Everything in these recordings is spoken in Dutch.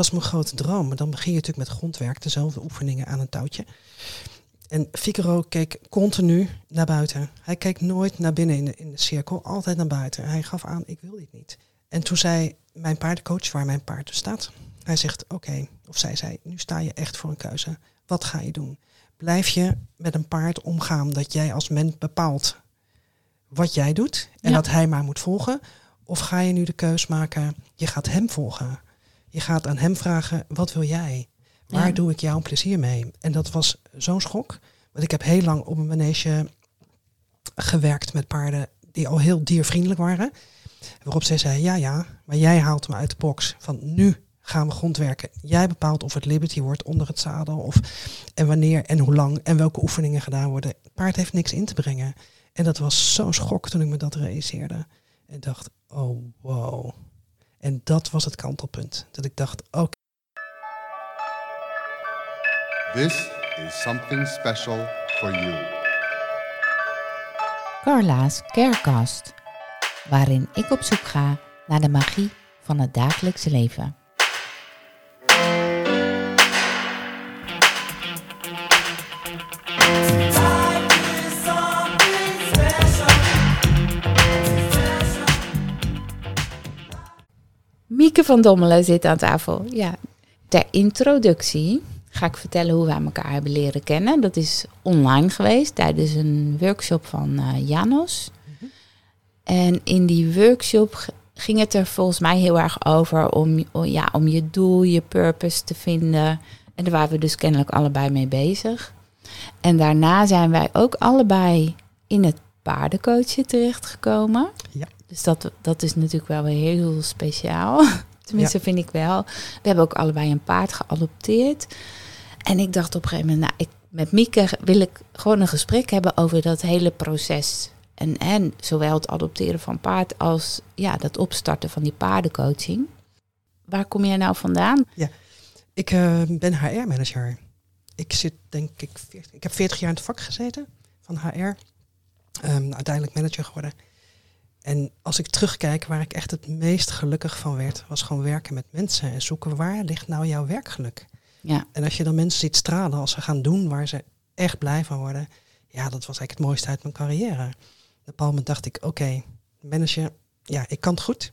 was mijn grote droom. Maar dan begin je natuurlijk met grondwerk, dezelfde oefeningen aan een touwtje. En Figaro keek continu naar buiten. Hij keek nooit naar binnen in de, in de cirkel, altijd naar buiten. Hij gaf aan, ik wil dit niet. En toen zei mijn paardencoach, waar mijn paard dus staat, hij zegt, oké, of zij zei, nu sta je echt voor een keuze. Wat ga je doen? Blijf je met een paard omgaan dat jij als mens bepaalt wat jij doet en Ja. dat hij maar moet volgen? Of ga je nu de keus maken, je gaat hem volgen. Je gaat aan hem vragen, wat wil jij? Waar Ja. doe ik jou een plezier mee? En dat was zo'n schok. Want ik heb heel lang op een manege gewerkt met paarden die al heel diervriendelijk waren. Waarop zij zei, ja ja, maar jij haalt me uit de box. Van nu gaan we grondwerken. Jij bepaalt of het Liberty wordt onder het zadel. Of, en wanneer en hoe lang en welke oefeningen gedaan worden. Het paard heeft niks in te brengen. En dat was zo'n schok toen ik me dat realiseerde. En dacht, oh wow. En dat was het kantelpunt. Dat ik dacht, oké. This is something special for you. Carla's Carecast, waarin ik op zoek ga naar de magie van het dagelijkse leven. Mieke van Dommelen zit aan tafel. Ja, ter introductie ga ik vertellen hoe wij elkaar hebben leren kennen. Dat is online geweest tijdens een workshop van eh, Janos. En in die workshop ging het er volgens mij heel erg over om, om, ja, om je doel, je purpose te vinden. En daar waren we dus kennelijk allebei mee bezig. En daarna zijn wij ook allebei in het paardencoachen terechtgekomen. Ja. Dus dat, dat is natuurlijk wel weer heel speciaal. Tenminste, vind ik wel. We hebben ook allebei een paard geadopteerd. En ik dacht op een gegeven moment, nou, ik, met Mieke wil ik gewoon een gesprek hebben over dat hele proces. En, en zowel het adopteren van paard als ja, dat opstarten van die paardencoaching. Waar kom jij nou vandaan? Ik eh, ben HR-manager. Ik zit denk ik, 40, ik heb 40 jaar in het vak gezeten van HR. Ehm, uiteindelijk manager geworden. En als ik terugkijk waar ik echt het meest gelukkig van werd, was gewoon werken met mensen en zoeken waar ligt nou jouw werkgeluk. Ja, En als je dan mensen ziet stralen als ze gaan doen waar ze echt blij van worden, ja, dat was eigenlijk het mooiste uit mijn carrière. Op een bepaald moment dacht ik, oké, manager, ja, ik kan het goed.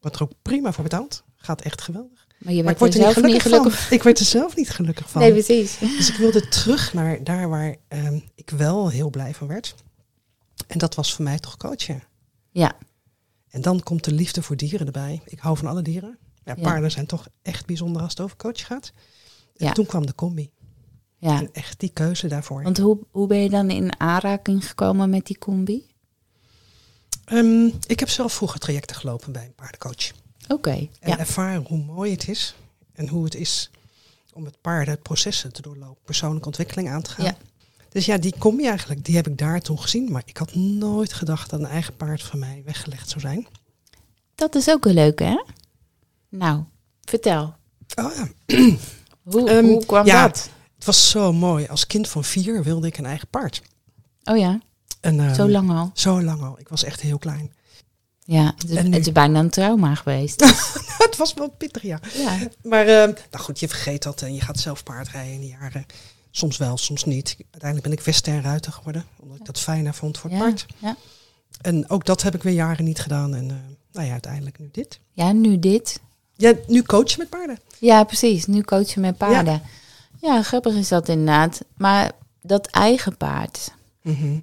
Word er ook prima voor betaald. Gaat echt geweldig. maar je Maar ik werd word er er zelf niet gelukkig van. Ik werd er zelf niet gelukkig van. Nee, precies. Dus ik wilde terug naar daar waar ehm, ik wel heel blij van werd. En dat was voor mij toch coachen. Ja, En dan komt de liefde voor dieren erbij. Ik hou van alle dieren. Ja, Ja. paarden zijn toch echt bijzonder als het over coach gaat. En Ja. toen kwam de combi. ja. En echt die keuze daarvoor. Want hoe, hoe ben je dan in aanraking gekomen met die combi? Ehm, ik heb zelf vroeger trajecten gelopen bij een paardencoach. Oké, En ja. ervaren hoe mooi het is. En hoe het is om met paarden processen te doorlopen. Persoonlijke ontwikkeling aan te gaan. Ja. Dus ja, die combi eigenlijk, die heb ik daar toen gezien. Maar ik had nooit gedacht dat een eigen paard van mij weggelegd zou zijn. Dat is ook een leuke, hè? Nou, vertel. Oh ja, Hoe, Ehm, hoe kwam ja. dat? het was zo mooi. Als kind van vier wilde ik een eigen paard. Oh ja, En, ehm, zo lang al. Zo lang al. Ik was echt heel klein. Ja, het is, En nu? het is bijna een trauma geweest. het was wel pittig, ja. ja. Maar ehm, nou goed, je vergeet dat en je gaat zelf paardrijden in die jaren. Soms wel, soms niet. Uiteindelijk ben ik westernruiter geworden, omdat ik dat fijner vond voor het paard. ja. En ook dat heb ik weer jaren niet gedaan. En eh, nou ja, uiteindelijk nu dit. ja, nu dit. Ja, nu coachen met paarden. Ja, precies. Nu coachen met paarden. Ja. grappig is dat inderdaad. Maar dat eigen paard, Mhm.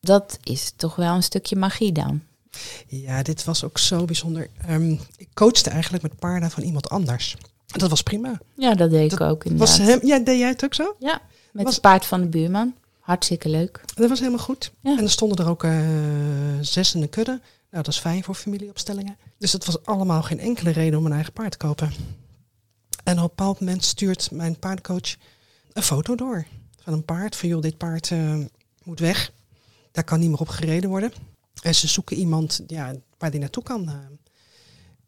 dat is toch wel een stukje magie dan. Ja, dit was ook zo bijzonder. Ehm, ik coachte eigenlijk met paarden van iemand anders. Dat was prima. Ja, dat deed Dat ik ook inderdaad. Was hem, ja, deed jij het ook zo? Ja, met was- het paard van de buurman. Hartstikke leuk. Dat was helemaal goed. Ja. En er stonden er ook eh, zes in de kudde. Nou, dat is fijn voor familieopstellingen. Dus het was allemaal geen enkele reden om een eigen paard te kopen. En op een bepaald moment stuurt mijn paardencoach een foto door. Van een paard. Van joh, dit paard eh, moet weg. Daar kan niet meer op gereden worden. En ze zoeken iemand ja, waar die naartoe kan.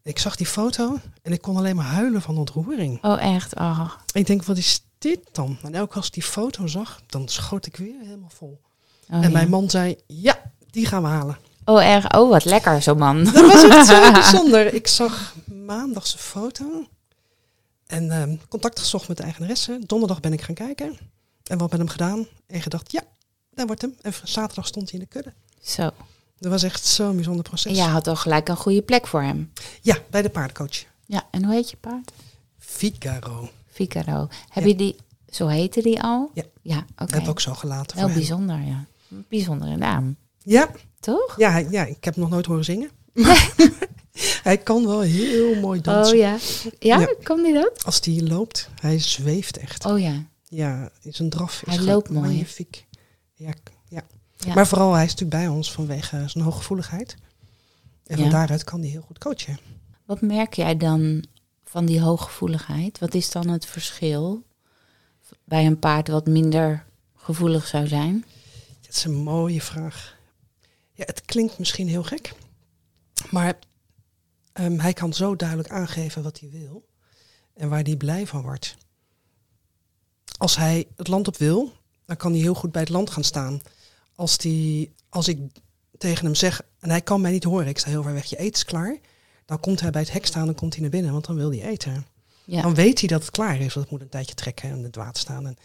Ik zag die foto en ik kon alleen maar huilen van ontroering. Oh, echt? Oh. Ik denk, wat is dit dan? En elke als ik die foto zag, dan schoot ik weer helemaal vol. Oh, en ja. mijn man zei, ja, die gaan we halen. oh, erg. Oh, wat lekker, zo man. Dat was echt zo bijzonder. Ik zag maandag zijn foto. En ehm, contact gezocht met de eigenaresse. Donderdag ben ik gaan kijken. En wat met hem gedaan. En gedacht, ja, dat wordt hem. En zaterdag stond hij in de kudde. Zo. Dat was echt zo'n bijzonder proces. En jij had al gelijk een goede plek voor hem. Ja, bij de paardencoach. Ja, en hoe heet je paard? Figaro. Figaro. Heb Ja. je die, zo heette die al? Ja. Ja, oké. Heb ook zo gelaten Wel voor hem. bijzonder, ja. Bijzondere naam. Ja, Toch? ja, hij- ja, ik heb nog nooit horen zingen. hij kan wel heel mooi dansen. Oh ja. Ja, Ja. kan die dat? Als hij loopt, hij zweeft echt. Oh ja. Ja, zijn draf is Hij loopt mooi, magnifiek. Ja, ja. Ja. Maar vooral, hij is natuurlijk bij ons vanwege zijn hooggevoeligheid. En van daaruit kan hij heel goed coachen. Wat merk jij dan van die hooggevoeligheid? Wat is dan het verschil bij een paard wat minder gevoelig zou zijn? Dat is een mooie vraag. Ja, het klinkt misschien heel gek. Maar ehm, hij kan zo duidelijk aangeven wat hij wil. En waar hij blij van wordt. Als hij het land op wil, dan kan hij heel goed bij het land gaan staan. Als, die, als ik tegen hem zeg, en hij kan mij niet horen, ik sta heel ver weg, je eten is klaar. Dan komt hij bij het hek staan en komt hij naar binnen, want dan wil hij eten. Ja. Dan weet hij dat het klaar is, want het moet een tijdje trekken en in het water staan. En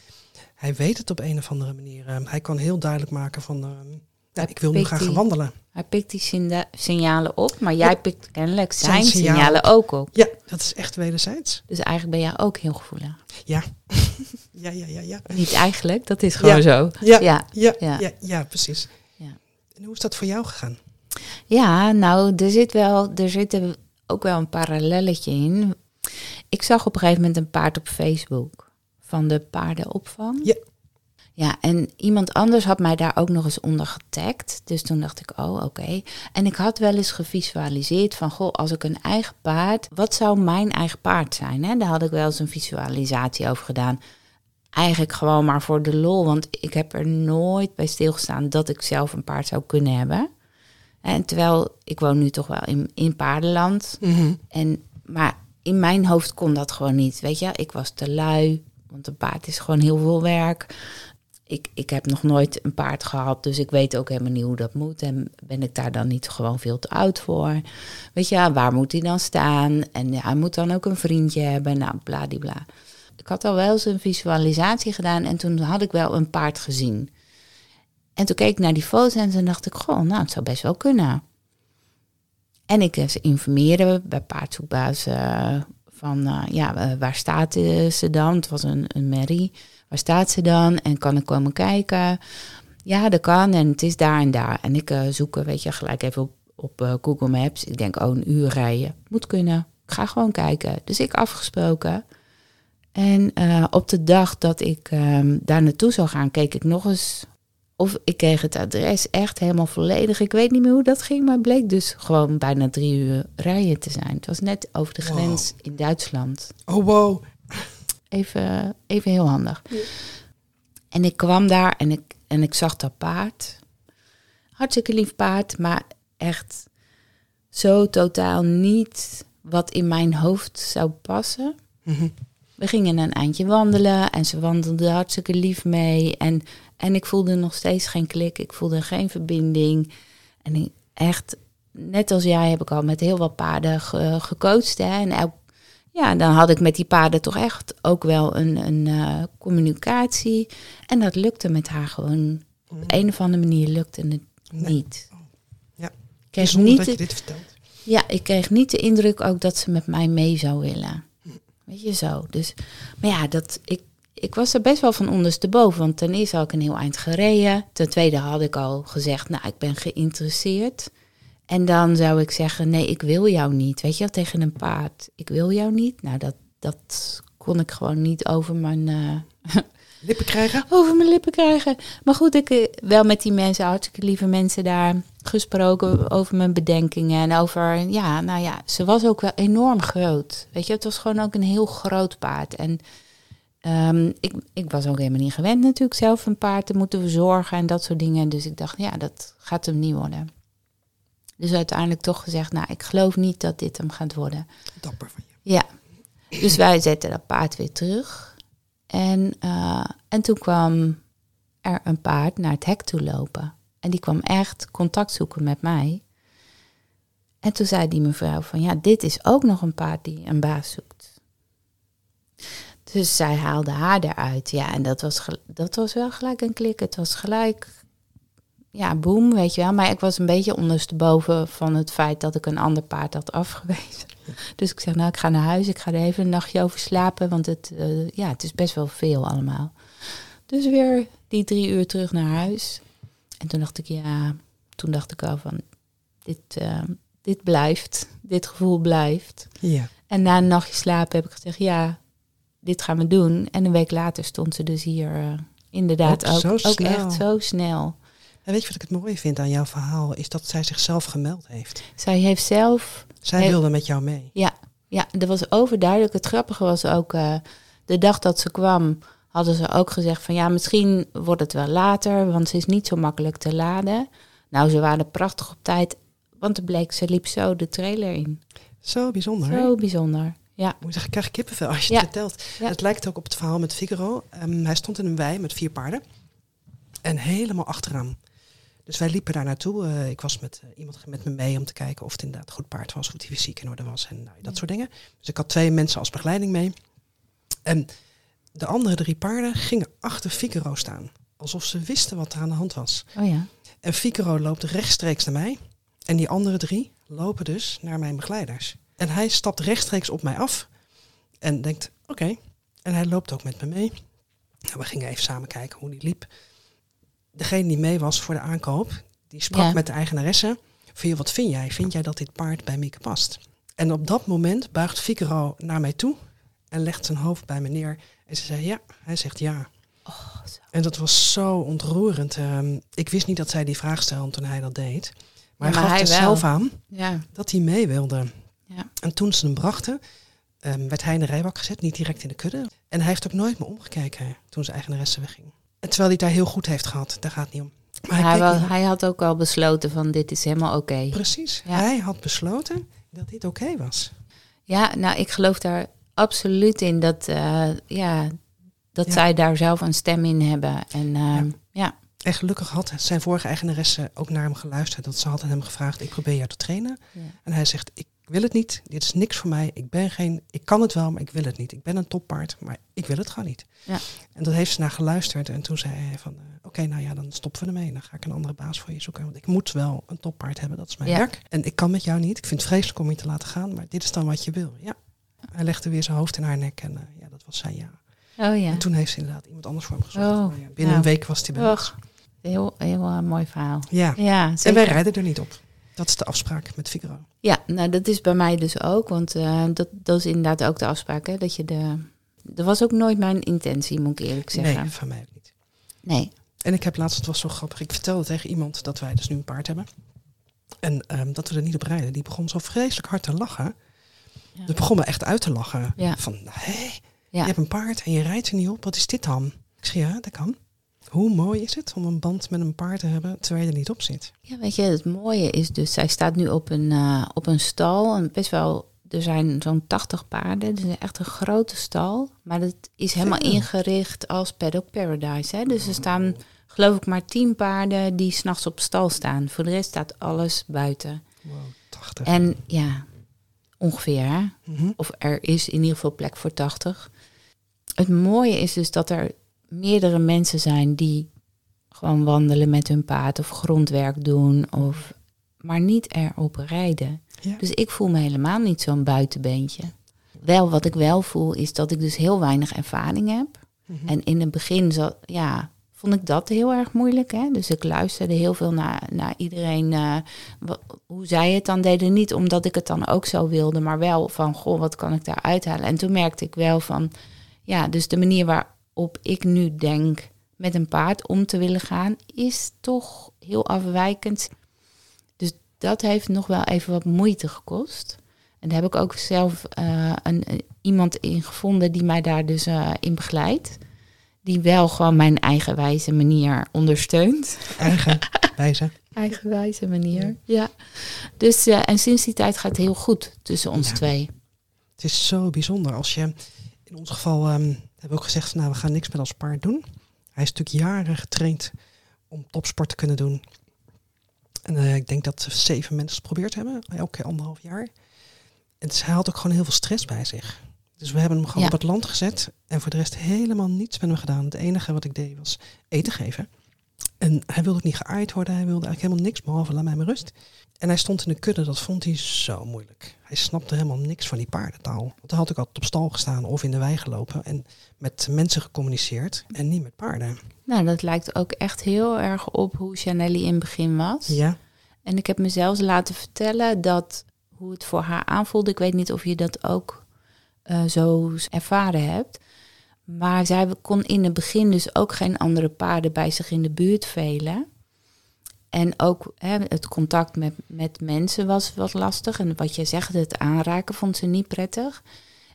hij weet het op een of andere manier. Ehm, hij kan heel duidelijk maken van, ehm, ja, ik wil nu graag die- gaan wandelen. Hij pikt die signa- signalen op, maar jij Ja. pikt kennelijk Zijn signalen ook op. Ja, dat is echt wederzijds. Dus eigenlijk ben jij ook heel gevoelig. Ja. ja, ja, ja, ja. Niet eigenlijk, dat is gewoon zo. Ja, Ja. ja, Ja. ja. precies. Ja. En hoe is dat voor jou gegaan? Ja, nou, er zit wel, er zit er ook wel een parallelletje in. Ik zag op een gegeven moment een paard op Facebook van de paardenopvang. Ja. Ja, en iemand anders had mij daar ook nog eens onder getagd. Dus toen dacht ik, oh, oké. En ik had wel eens gevisualiseerd van, goh, als ik een eigen paard, wat zou mijn eigen paard zijn? Hè? Daar had ik wel eens een visualisatie over gedaan. Eigenlijk gewoon maar voor de lol, want ik heb er nooit bij stilgestaan dat ik zelf een paard zou kunnen hebben. En terwijl ik woon nu toch wel in, in paardenland. En, maar in mijn hoofd kon dat gewoon niet. Weet je, ik was te lui, want een paard is gewoon heel veel werk. Ik, ik heb nog nooit een paard gehad, dus ik weet ook helemaal niet hoe dat moet. En ben ik daar dan niet gewoon veel te oud voor? Weet je, waar moet hij dan staan? En ja, hij moet dan ook een vriendje hebben, nou, bladibla. Ik had al wel eens een visualisatie gedaan en toen had ik wel een paard gezien. En toen keek ik naar die foto's en dacht ik, goh, nou, het zou best wel kunnen. En ik ze informeerde bij paardzoekbaas eh, van, eh, ja, eh, waar staat eh, ze dan? Het was een, een merrie. Waar staat ze dan? En kan ik komen kijken? Ja, dat kan en het is daar en daar. En ik eh zoeken, weet je, gelijk even op, op Google Maps. Ik denk, oh, een uur rijden. Moet kunnen. Ik ga gewoon kijken. Dus ik afgesproken. En op de dag dat ik ehm, daar naartoe zou gaan, keek ik nog eens of ik kreeg het adres echt helemaal volledig. Ik weet niet meer hoe dat ging, maar het bleek dus gewoon bijna drie uur rijden te zijn. Het was net over de Wow. grens in Duitsland. Oh, wow. Even, even heel handig. En ik kwam daar en ik, en ik zag dat paard. Hartstikke lief paard, maar echt zo totaal niet wat in mijn hoofd zou passen. Mhm. We gingen een eindje wandelen en ze wandelde hartstikke lief mee. En, en ik voelde nog steeds geen klik, ik voelde geen verbinding. En ik- echt, net als jij heb ik al met heel wat paarden ge- gecoacht. Hè? En elk, ja, dan had ik met die paarden toch echt ook wel een, een eh, communicatie. En dat lukte met haar gewoon. Op een of andere manier lukte het Nee. niet. Ja. Ik kreeg Bijzonder niet dat je de- dit vertelt. ja, ik kreeg niet de indruk ook dat ze met mij mee zou willen. Weet je zo. Dus, maar ja, dat, ik, ik was er best wel van ondersteboven. Want ten eerste had ik een heel eind gereden. Ten tweede had ik al gezegd, nou, ik ben geïnteresseerd. En dan zou ik zeggen, nee, ik wil jou niet. Weet je, wel, tegen een paard. Ik wil jou niet. Nou, dat, dat kon ik gewoon niet over mijn... eh, Lippen krijgen? over mijn lippen krijgen. Maar goed, ik eh, wel met die mensen, hartstikke lieve mensen daar gesproken over mijn bedenkingen en over, ja, nou ja, ze was ook wel enorm groot. Weet je, het was gewoon ook een heel groot paard. En ehm, ik, ik was ook helemaal niet gewend natuurlijk zelf een paard te moeten verzorgen en dat soort dingen. Dus ik dacht, ja, dat gaat hem niet worden. Dus uiteindelijk toch gezegd, nou, ik geloof niet dat dit hem gaat worden. Dapper van je. Ja, dus wij zetten dat paard weer terug. En, eh, en toen kwam er een paard naar het hek toe lopen. En die kwam echt contact zoeken met mij. En toen zei die mevrouw van, ja, dit is ook nog een paard die een baas zoekt. Dus zij haalde haar eruit. Ja, en dat was, dat was wel gelijk een klik. Het was gelijk, ja, boem, weet je wel. Maar ik was een beetje ondersteboven van het feit dat ik een ander paard had afgewezen. Dus ik zeg, nou, ik ga naar huis. Ik ga er even een nachtje over slapen. Want het, eh, ja, het is best wel veel allemaal. Dus weer die drie uur terug naar huis. En toen dacht ik, ja, toen dacht ik al van, dit, eh, dit blijft. Dit gevoel blijft. Ja. En na een nachtje slapen heb ik gezegd, ja, dit gaan we doen. En een week later stond ze dus hier eh, inderdaad Ook ook, echt zo snel. En weet je wat ik het mooie vind aan jouw verhaal? Is dat zij zichzelf gemeld heeft. Zij heeft zelf, Zij wilde met jou mee. ja, ja, dat was overduidelijk. Het grappige was ook, eh, de dag dat ze kwam, hadden ze ook gezegd van ja, misschien wordt het wel later, want ze is niet zo makkelijk te laden. Nou, ze waren prachtig op tijd, want er bleek, ze liep zo de trailer in. Zo bijzonder. Zo bijzonder. Ja, Moet ik zeggen, ik krijg kippenvel als je Ja. het vertelt. Ja. Het lijkt ook op het verhaal met Figaro. Ehm, hij stond in een wei met vier paarden. En helemaal achteraan. Dus wij liepen daar naartoe. Eh, ik was met eh, iemand met me mee om te kijken of het inderdaad een goed paard was, of die fysiek in orde was en nou, dat soort dingen. Dus ik had twee mensen als begeleiding mee. En de andere drie paarden gingen achter Figaro staan. Alsof ze wisten wat er aan de hand was. oh ja. En Figaro loopt rechtstreeks naar mij. En die andere drie lopen dus naar mijn begeleiders. En hij stapt rechtstreeks op mij af. En denkt, oké. En hij loopt ook met me mee. Nou, we gingen even samen kijken hoe die liep. Degene die mee was voor de aankoop, die sprak Ja. met de eigenaresse. Van, wat vind jij? Vind jij dat dit paard bij Mieke past? En op dat moment buigt Figaro naar mij toe. En legt zijn hoofd bij me neer. En ze zei ja. Hij zegt ja. Oh, zo. En dat was zo ontroerend. Ehm, ik wist niet dat zij die vraag stelde toen hij dat deed. Maar, Ja, maar hij gaf hij er wel. zelf aan Ja, dat hij mee wilde. Ja. En toen ze hem brachten, ehm, werd hij in de rijbak gezet, niet direct in de kudde. En hij heeft ook nooit meer omgekeken toen zijn eigenaresse wegging. En terwijl hij het daar heel goed heeft gehad, daar gaat het niet om. Maar hij, hij had ook al besloten van dit is helemaal oké. Precies. Ja. Hij had besloten dat dit oké was. Ja, nou ik geloof daar absoluut in dat, eh, ja, dat Ja. zij daar zelf een stem in hebben. En ehm, ja. En gelukkig had zijn vorige eigenaresse ook naar hem geluisterd. Dat ze had aan hem gevraagd, ik probeer jou te trainen. En hij zegt, ik wil het niet. Dit is niks voor mij. Ik ben geen, ik kan het wel, maar ik wil het niet. Ik ben een toppaard, maar ik wil het gewoon niet. Ja. En dat heeft ze naar geluisterd. En toen zei hij van, eh, oké, nou ja, dan stoppen we ermee. Dan ga ik een andere baas voor je zoeken. Want ik moet wel een toppaard hebben, dat is mijn Ja. werk. En ik kan met jou niet. Ik vind het vreselijk om je te laten gaan, maar dit is dan wat je wil. Ja. Hij legde weer zijn hoofd in haar nek en eh, ja, dat was zij ja. Oh ja. En toen heeft ze inderdaad iemand anders voor hem gezocht. Oh, Maar ja, binnen nou. een week was hij bij ons. Heel, heel eh, mooi verhaal. Ja. Ja, En wij rijden er niet op. Dat is de afspraak met Figaro. Ja, nou dat is bij mij dus ook. Want eh, dat, dat is inderdaad ook de afspraak. Hè, dat je de... Dat was ook nooit mijn intentie, moet ik eerlijk zeggen. Nee, van mij ook niet. Nee. En ik heb laatst, het was zo grappig, ik vertelde tegen iemand dat wij dus nu een paard hebben. En ehm, dat we er niet op rijden. Die begon zo vreselijk hard te lachen. Ja. Dat begon me echt uit te lachen. Ja. Van, hé, Ja. je hebt een paard en je rijdt er niet op. Wat is dit dan? Ik zei, ja, dat kan. Hoe mooi is het om een band met een paard te hebben terwijl je er niet op zit? Ja, weet je, het mooie is dus, zij staat nu op een, eh, op een stal. En best wel, er zijn zo'n 80 paarden. Dus echt een grote stal. Maar het is helemaal ingericht als Paddock Paradise. Hè? Dus er staan, geloof ik, maar 10 paarden die s'nachts op stal staan. Voor de rest staat alles buiten. Wow, 80. En ja, ongeveer, hè? Mhm. Of er is in ieder geval plek voor 80. Het mooie is dus dat er meerdere mensen zijn die gewoon wandelen met hun paard of grondwerk doen, of, maar niet erop rijden. Ja. Dus ik voel me helemaal niet zo'n buitenbeentje. Wel, wat ik wel voel, is dat ik dus heel weinig ervaring heb. Mhm. En in het begin zat, ja, vond ik dat heel erg moeilijk. Hè? Dus ik luisterde heel veel naar, naar iedereen, wa- hoe zij het dan deden. Niet omdat ik het dan ook zo wilde, maar wel van, goh, wat kan ik daar uithalen? En toen merkte ik wel van, ja, dus de manier waarop ik nu denk met een paard om te willen gaan, is toch heel afwijkend. Dus dat heeft nog wel even wat moeite gekost. En daar heb ik ook zelf eh, een, een- iemand in gevonden die mij daar dus eh, in begeleidt. Die wel gewoon mijn eigenwijze manier ondersteunt. Eigen wijze. Eigenwijze manier, ja. Dus, eh, en sinds die tijd gaat het heel goed tussen ons Ja. twee. Het is zo bijzonder als je, in ons geval ehm, hebben we ook gezegd, nou we gaan niks met ons paard doen. Hij is natuurlijk jaren getraind om topsport te kunnen doen. En eh, ik denk dat zeven mensen het geprobeerd hebben, elke keer anderhalf jaar. En dus hij had ook gewoon heel veel stress bij zich. Dus we hebben hem gewoon Ja. op het land gezet en voor de rest helemaal niets met hem gedaan. Het enige wat ik deed was eten geven. En hij wilde ook niet geaaid worden, hij wilde eigenlijk helemaal niks behalve laat mij maar rust. En hij stond in de kudde, dat vond hij zo moeilijk. Hij snapte helemaal niks van die paardentaal. Want dan had ik altijd op stal gestaan of in de wei gelopen en met mensen gecommuniceerd en niet met paarden. Nou, dat lijkt ook echt heel erg op hoe Chanelly in het begin was. Ja, En ik heb me zelfs laten vertellen dat hoe het voor haar aanvoelde. Ik weet niet of je dat ook eh, zo ervaren hebt. Maar zij kon in het begin dus ook geen andere paarden bij zich in de buurt velen. En ook hè, het contact met, met mensen was wat lastig. En wat jij zegt, het aanraken vond ze niet prettig.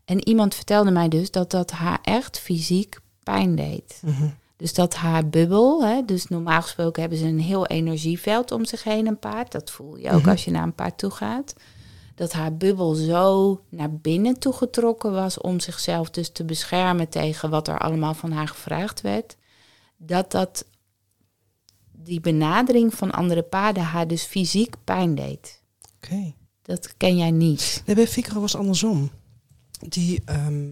En iemand vertelde mij dus dat dat haar echt fysiek pijn deed. mhm. Dus dat haar bubbel, hè, dus normaal gesproken hebben ze een heel energieveld om zich heen, een paard. Dat voel je ook Mhm. als je naar een paard toe gaat. Dat haar bubbel zo naar binnen toe getrokken was om zichzelf dus te beschermen tegen wat er allemaal van haar gevraagd werd. Dat dat die benadering van andere paarden haar dus fysiek pijn deed. oké. Dat ken jij niet. Nee, bij was andersom. Die ehm,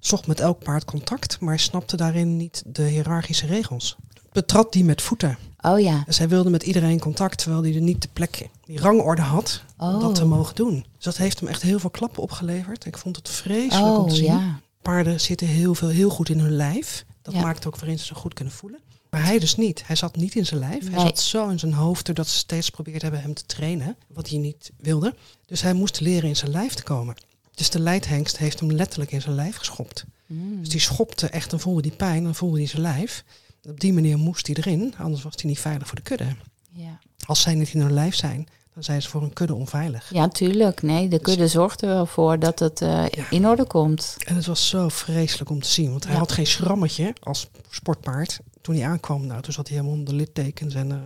zocht met elk paard contact, maar snapte daarin niet de hiërarchische regels. Betrad die met voeten. Oh ja. Dus hij wilde met iedereen contact, terwijl hij er niet de plek, die rangorde had om Oh. dat te mogen doen. Dus dat heeft hem echt heel veel klappen opgeleverd. Ik vond het vreselijk om Oh te zien. ja. Paarden zitten heel veel heel goed in hun lijf. Dat Ja. maakt ook waarin ze zich goed kunnen voelen. Maar hij dus niet. Hij zat niet in zijn lijf. Hij zat zo in zijn hoofd doordat ze steeds probeerd hebben hem te trainen. Wat hij niet wilde. Dus hij moest leren in zijn lijf te komen. Dus de leidhengst heeft hem letterlijk in zijn lijf geschopt. Mm. Dus die schopte echt en voelde die pijn en voelde hij zijn lijf. Op die manier moest hij erin, anders was hij niet veilig voor de kudde. ja. Als zij niet in hun lijf zijn, dan zijn ze voor een kudde onveilig. Ja, tuurlijk. Nee, de kudde zorgt er wel voor dat het eh, Ja. in orde komt. En het was zo vreselijk om te zien, want hij Ja. had geen schrammetje als sportpaard. Toen hij aankwam, nou, toen zat hij helemaal onder littekens en eh,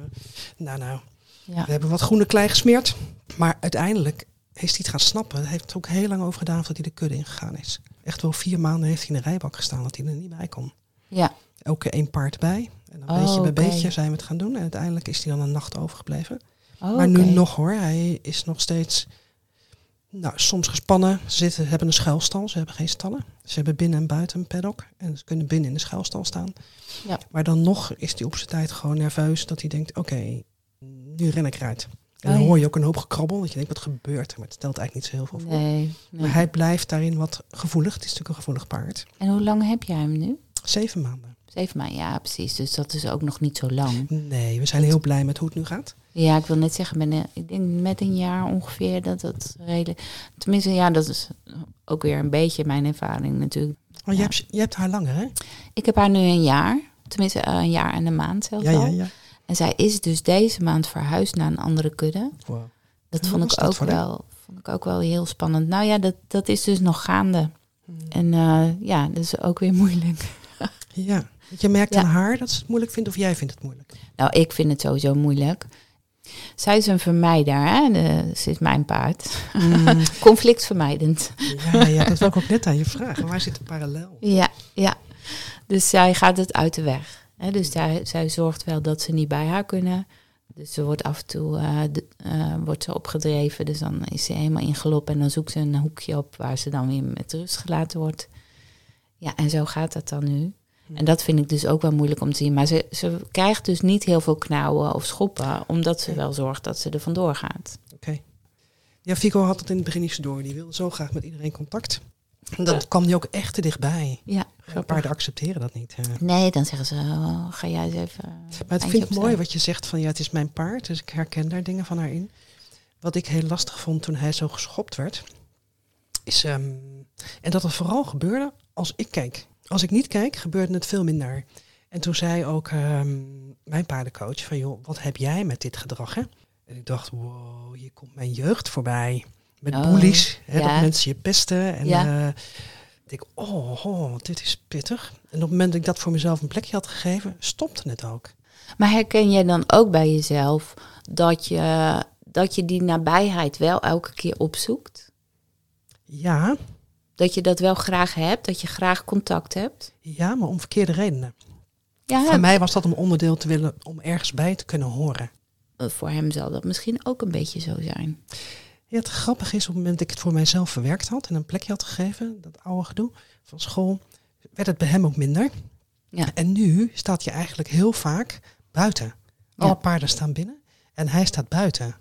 nou, nou, Ja. we hebben wat groene klei gesmeerd. Maar uiteindelijk is hij het gaan snappen. Hij heeft er ook heel lang over gedaan voordat hij de kudde ingegaan is. Echt wel vier maanden heeft hij in de rijbak gestaan dat hij er niet bij kon. ja. Elke één paard bij. En dan Oh, beetje bij beetje zijn we het gaan doen. En uiteindelijk is hij dan een nacht overgebleven. Oh, maar nu nog hoor, hij is nog steeds nou, soms gespannen. Ze zitten, hebben een schuilstal, ze hebben geen stallen. Ze hebben binnen en buiten een paddock. En ze kunnen binnen in de schuilstal staan. Ja. Maar dan nog is hij op zijn tijd gewoon nerveus dat hij denkt, oké, nu ren ik eruit. En Oh, dan ja. hoor je ook een hoop gekrabbel. Dat je denkt, wat gebeurt er? Maar het stelt eigenlijk niet zo heel veel voor. Nee, nee. Maar hij blijft daarin wat gevoelig. Het is natuurlijk een gevoelig paard. En hoe lang heb jij hem nu? Zeven maanden. Zeven maanden, ja, precies. Dus dat is ook nog niet zo lang. Nee, we zijn heel blij met hoe het nu gaat. Ja, ik wil net zeggen, met een, ik denk met een jaar ongeveer dat het redelijk... Tenminste, ja, dat is ook weer een beetje mijn ervaring natuurlijk. Oh, je, Ja. hebt, je hebt haar langer, hè? Ik heb haar nu een jaar. Tenminste, eh, een jaar en een maand zelfs Ja, al. ja, ja. En zij is dus deze maand verhuisd naar een andere kudde. Wow. Dat vond ik, dat ook wel, vond ik ook wel heel spannend. Nou ja, dat, dat is dus nog gaande. Hmm. En eh, ja, dat is ook weer moeilijk. Ja. Je merkt aan haar dat ze het moeilijk vindt of jij vindt het moeilijk. Nou, ik vind het sowieso moeilijk. Zij is een vermijder, hè? De, ze is mijn paard. Conflictvermijdend. Ja, ja, dat ik ook net aan je vragen. Waar zit de parallel? Ja, ja. Dus zij gaat het uit de weg. Hè? Dus zij, zij zorgt wel dat ze niet bij haar kunnen. Dus ze wordt af en toe eh, de- eh, wordt ze opgedreven. Dus dan is ze helemaal in galop. En dan zoekt ze een hoekje op waar ze dan weer met rust gelaten wordt. Ja, en zo gaat dat dan nu. En dat vind ik dus ook wel moeilijk om te zien. Maar ze, ze krijgt dus niet heel veel knauwen of schoppen. Omdat ze wel zorgt dat ze er vandoor gaat. Oké. Ja, Fico had het in het begin niet zo door. Die wilde zo graag met iedereen contact. En dan kwam die ook echt te dichtbij. Ja, grappig. paarden accepteren dat niet. hè. Nee, dan zeggen ze, oh, ga jij eens even... Maar het vind ik mooi wat je zegt van ja, het is mijn paard. Dus ik herken daar dingen van haar in. Wat ik heel lastig vond toen hij zo geschopt werd. Is, ehm, en dat het vooral gebeurde als ik keek. Als ik niet kijk, gebeurde het veel minder. En toen zei ook ehm, mijn paardencoach van joh, wat heb jij met dit gedrag? Hè? En ik dacht, wow, hier komt mijn jeugd voorbij. Met Oh, bullies, hè, ja. dat mensen je pesten. En Ja. eh, ik denk, oh, oh, dit is pittig. En op het moment dat ik dat voor mezelf een plekje had gegeven, stopte het ook. Maar herken jij dan ook bij jezelf dat je, dat je die nabijheid wel elke keer opzoekt? Ja, Dat je dat wel graag hebt, dat je graag contact hebt? ja, maar om verkeerde redenen. Ja, Voor mij was dat om onderdeel te willen om ergens bij te kunnen horen. voor hem zal dat misschien ook een beetje zo zijn. Ja, het grappige is, op het moment dat ik het voor mijzelf verwerkt had en een plekje had gegeven, dat oude gedoe van school, werd het bij hem ook minder. Ja. En nu staat je eigenlijk heel vaak buiten. Alle Ja. paarden staan binnen en hij staat buiten.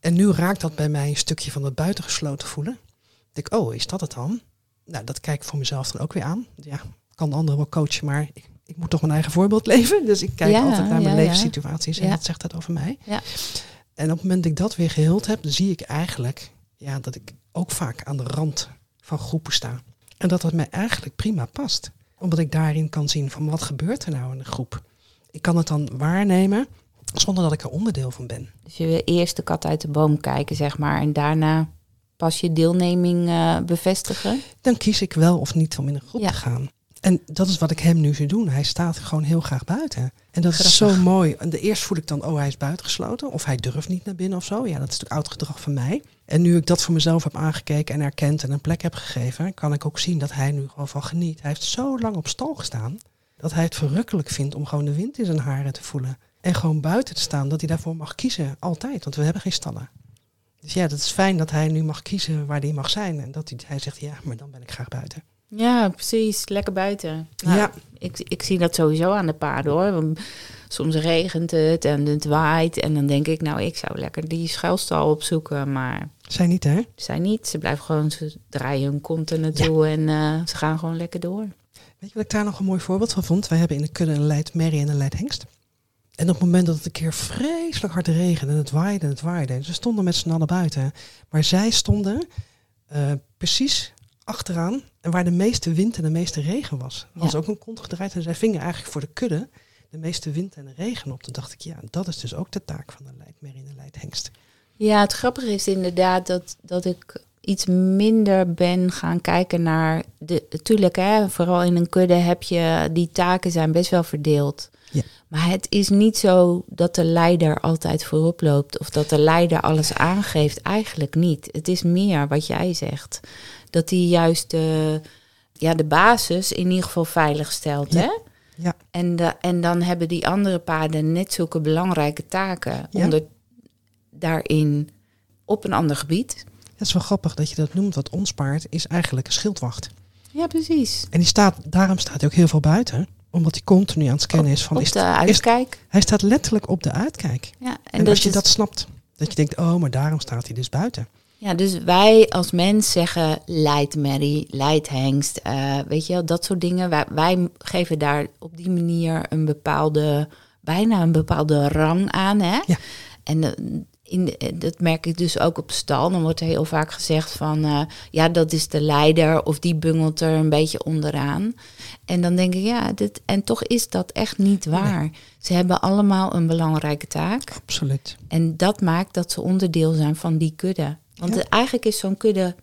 En nu raakt dat bij mij een stukje van het buitengesloten voelen. Ik denk, oh, is dat het dan? Nou, dat kijk ik voor mezelf dan ook weer aan. Ja, ik kan de anderen wel coachen, maar ik, ik moet toch mijn eigen voorbeeld leven. Dus ik kijk Ja, altijd naar mijn ja, levenssituaties en Ja. wat zegt dat over mij. Ja. En op het moment dat ik dat weer geheeld heb, dan zie ik eigenlijk ja, dat ik ook vaak aan de rand van groepen sta. En dat dat mij eigenlijk prima past. Omdat ik daarin kan zien van wat gebeurt er nou in de groep. Ik kan het dan waarnemen zonder dat ik er onderdeel van ben. Dus je wil eerst de kat uit de boom kijken, zeg maar. En daarna pas je deelneming eh, bevestigen. Dan kies ik wel of niet om in een groep Ja. te gaan. En dat is wat ik hem nu zie doen. Hij staat gewoon heel graag buiten. En dat is zo mooi. En de eerst voel ik dan, oh hij is buitengesloten. Of hij durft niet naar binnen of zo. Ja, dat is natuurlijk oud gedrag van mij. En nu ik dat voor mezelf heb aangekeken en erkend en een plek heb gegeven, kan ik ook zien dat hij nu gewoon van geniet. Hij heeft zo lang op stal gestaan, dat hij het verrukkelijk vindt om gewoon de wind in zijn haren te voelen. En gewoon buiten te staan, dat hij daarvoor mag kiezen. Altijd, want we hebben geen stallen. Dus ja, dat is fijn dat hij nu mag kiezen waar hij mag zijn. En dat hij, hij zegt, ja, maar dan ben ik graag buiten. Ja, precies. Lekker buiten. Nou, Ja. ik, ik zie dat sowieso aan de paarden hoor. Soms regent het en het waait. En dan denk ik, nou, ik zou lekker die schuilstal opzoeken. Maar Zij niet, hè? zij niet. Ze blijven gewoon, ze draaien hun kont er naartoe en eh, ze gaan gewoon lekker door. Weet je wat ik daar nog een mooi voorbeeld van vond? Wij hebben in de kudde een leid merrie en een leid hengst. En op het moment dat het een keer vreselijk hard regende en het waaide en het waaide. En ze stonden met z'n allen buiten. Maar zij stonden eh, precies achteraan en waar de meeste wind en de meeste regen was. Er was Ja. ook een kont gedraaid en zij vingen eigenlijk voor de kudde de meeste wind en de regen op. Toen dacht ik, ja, dat is dus ook de taak van een leid merrie en een leid hengst. Ja, het grappige is inderdaad dat, dat ik iets minder ben gaan kijken naar de. Tuurlijk, hè, vooral in een kudde heb je die taken zijn best wel verdeeld. Maar het is niet zo dat de leider altijd voorop loopt of dat de leider alles aangeeft. Eigenlijk niet. Het is meer wat jij zegt. Dat hij juist de, ja, de basis in ieder geval veilig stelt. Ja. Hè? Ja. En, de, en dan hebben die andere paarden net zulke belangrijke taken Ja. onder, daarin op een ander gebied. Het is wel grappig dat je dat noemt, want ons paard is eigenlijk een schildwacht. Ja, precies. En die staat, daarom staat hij ook heel veel buiten. Omdat hij continu aan het scannen is van... op is, de is, uitkijk. hij staat letterlijk op de uitkijk. Ja, en, En, dat als je is- dat snapt, dat je denkt, oh, maar daarom staat hij dus buiten. Ja, dus wij als mens zeggen leid Mary, leid hengst, eh, weet je wel, dat soort dingen. Wij, wij geven daar op die manier een bepaalde, bijna een bepaalde rang aan. Hè? Ja. En eh, in de- eh, dat merk ik dus ook op stal. Dan wordt er heel vaak gezegd van, eh, ja, dat is de leider of die bungelt er een beetje onderaan. En dan denk ik, ja, dit, en toch is dat echt niet waar. Ze hebben allemaal een belangrijke taak. Absoluut. En dat maakt dat ze onderdeel zijn van die kudde. Want Ja. eigenlijk is zo'n kudde.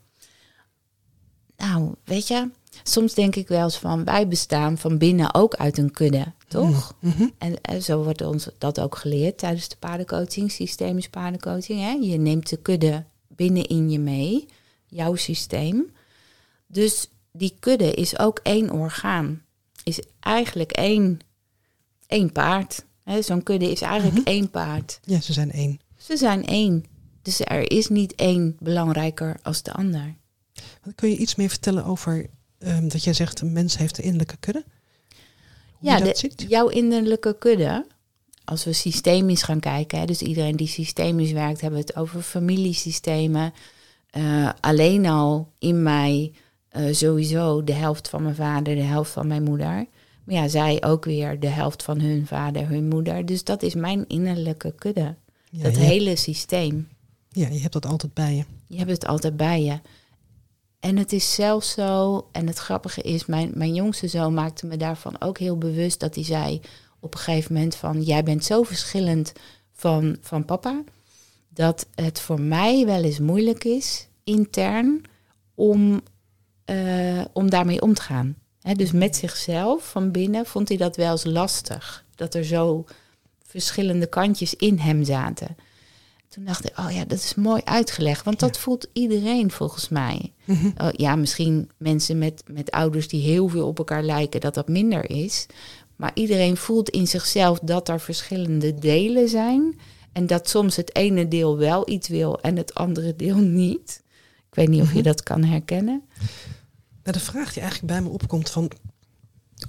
Nou, weet je, soms denk ik wel eens van wij bestaan van binnen ook uit een kudde, toch? Mhm. En, en zo wordt ons dat ook geleerd tijdens de paardencoaching, systemisch paardencoaching. Hè? Je neemt de kudde binnenin je mee, jouw systeem. Dus die kudde is ook één orgaan. Is eigenlijk één, één paard. Zo'n kudde is eigenlijk één paard. Ja, ze zijn één. Ze zijn één. Dus er is niet één belangrijker als de ander. Kun je iets meer vertellen over ehm, dat jij zegt, een mens heeft een innerlijke kudde? Ja, dat de- jouw innerlijke kudde, als we systemisch gaan kijken, hè, dus iedereen die systemisch werkt, hebben we het over familiesystemen. Eh, alleen al in mij eh, sowieso de helft van mijn vader, de helft van mijn moeder. Maar ja, zij ook weer de helft van hun vader, hun moeder. Dus dat is mijn innerlijke kudde. Ja, dat hele systeem. ja, je hebt dat altijd bij je. Je hebt het altijd bij je. En het is zelfs zo, en het grappige is, mijn, mijn jongste zoon maakte me daarvan ook heel bewust dat hij zei op een gegeven moment van, jij bent zo verschillend van, van papa, dat het voor mij wel eens moeilijk is, intern, om, eh, om daarmee om te gaan. Dus met zichzelf van binnen vond hij dat wel eens lastig, dat er zo verschillende kantjes in hem zaten. Toen dacht ik, oh ja, dat is mooi uitgelegd. Want dat voelt iedereen volgens mij. Mhm. Oh, ja, misschien mensen met, met ouders die heel veel op elkaar lijken, dat dat minder is. Maar iedereen voelt in zichzelf dat er verschillende delen zijn. En dat soms het ene deel wel iets wil en het andere deel niet. Ik weet niet of je Mhm. dat kan herkennen. Nou, de vraag die eigenlijk bij me opkomt van,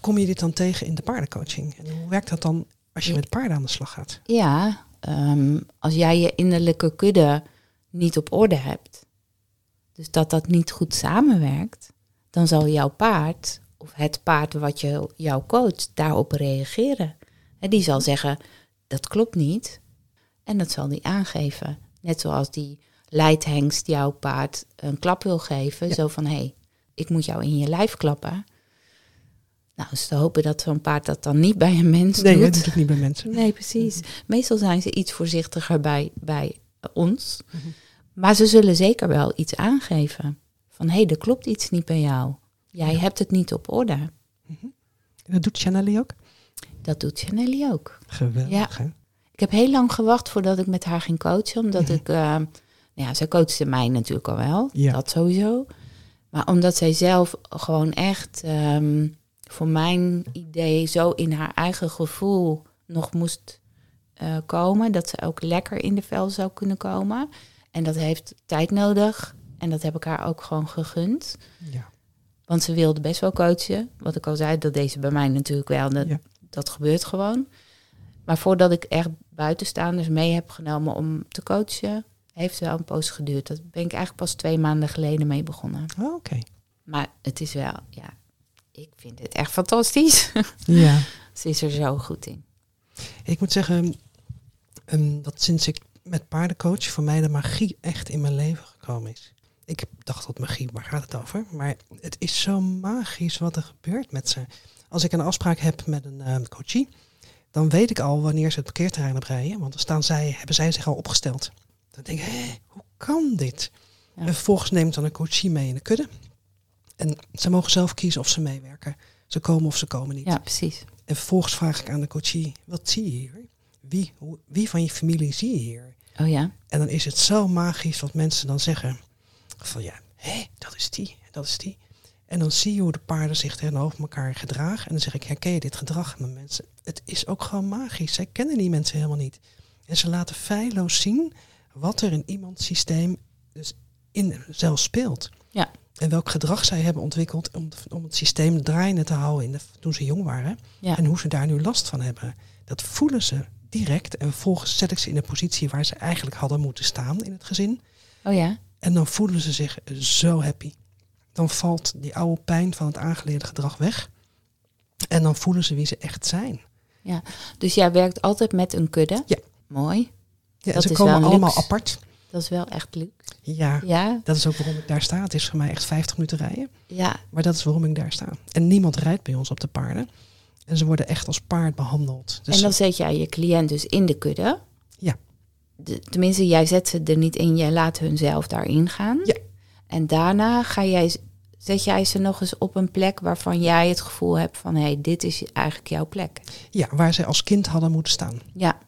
kom je dit dan tegen in de paardencoaching? En hoe werkt dat dan als je met paarden aan de slag gaat? Ja, ehm, als jij je innerlijke kudde niet op orde hebt, dus dat dat niet goed samenwerkt, dan zal jouw paard of het paard wat je, jou coacht daarop reageren. En die zal zeggen, dat klopt niet. En dat zal die aangeven. Net zoals die leidhengst jouw paard een klap wil geven. Ja. Zo van, hé, hey, ik moet jou in je lijf klappen. Nou, is te hopen dat zo'n paard dat dan niet bij een mens Nee, doet. dat doe ik niet bij mensen. Nee, precies. Meestal zijn ze iets voorzichtiger bij, bij ons. Mhm. Maar ze zullen zeker wel iets aangeven. Van hé, hey, er klopt iets niet bij jou. Jij Ja. hebt het niet op orde. En dat doet Chanelly ook? Dat doet Chanelly ook. Geweldig, Ja. hè? Ik heb heel lang gewacht voordat ik met haar ging coachen. Omdat ik, nou ja, zij coachte mij natuurlijk al wel. Ja. Dat sowieso. Maar omdat zij zelf gewoon echt ehm, voor mijn idee zo in haar eigen gevoel nog moest eh, komen. Dat ze ook lekker in de vel zou kunnen komen. En dat heeft tijd nodig. En dat heb ik haar ook gewoon gegund. Ja. Want ze wilde best wel coachen. Wat ik al zei, dat deed ze bij mij natuurlijk wel. Dat, Ja. dat gebeurt gewoon. Maar voordat ik echt buitenstaanders mee heb genomen om te coachen, heeft wel een poos geduurd. Dat ben ik eigenlijk pas twee maanden geleden mee begonnen. Oh, Oké. Maar het is wel, ja, ik vind het echt fantastisch. Ja. ze is er zo goed in. Ik moet zeggen ehm, dat sinds ik met paarden coach, voor mij de magie echt in mijn leven gekomen is. Ik dacht dat magie, waar gaat het over? Maar het is zo magisch wat er gebeurt met ze. Als ik een afspraak heb met een eh, coachie, dan weet ik al wanneer ze het parkeerterrein op rijden. Want dan staan zij, hebben zij zich al opgesteld. Dan denk ik, hé, hoe kan dit? Ja. En vervolgens neemt dan een coachie mee in de kudde. En ze mogen zelf kiezen of ze meewerken. Ze komen of ze komen niet. Ja, precies. En vervolgens vraag ik aan de coachie, wat zie je hier? Wie, hoe, wie van je familie zie je hier? Oh ja, En dan is het zo magisch wat mensen dan zeggen. Van ja, hé, dat is die, dat is die. En dan zie je hoe de paarden zich tegenover elkaar gedragen. En dan zeg ik, herken je dit gedrag met mensen? Het is ook gewoon magisch. Zij kennen die mensen helemaal niet. En ze laten feilloos zien wat er in iemands systeem dus in zelf speelt. Ja. En welk gedrag zij hebben ontwikkeld om, om het systeem draaiende te houden in de, toen ze jong waren. ja. En hoe ze daar nu last van hebben. Dat voelen ze direct. En vervolgens zet ik ze in een positie waar ze eigenlijk hadden moeten staan in het gezin. Oh ja, En dan voelen ze zich zo happy. Dan valt die oude pijn van het aangeleerde gedrag weg. En dan voelen ze wie ze echt zijn. dus jij werkt altijd met een kudde. Ja. Mooi. Ja, Dat ze is komen allemaal apart. Dat is wel echt leuk. Ja, Ja, dat is ook waarom ik daar sta. Het is voor mij echt 50 minuten rijden. ja, Maar dat is waarom ik daar sta. En niemand rijdt bij ons op de paarden. En ze worden echt als paard behandeld. Dus en dan zet jij je cliënt dus in de kudde. Ja. De- tenminste, jij zet ze er niet in, jij laat hun zelf daarin gaan. Ja. En daarna ga jij, zet jij ze nog eens op een plek waarvan jij het gevoel hebt van... hé, hey, dit is eigenlijk jouw plek. ja, waar ze als kind hadden moeten staan. Ja,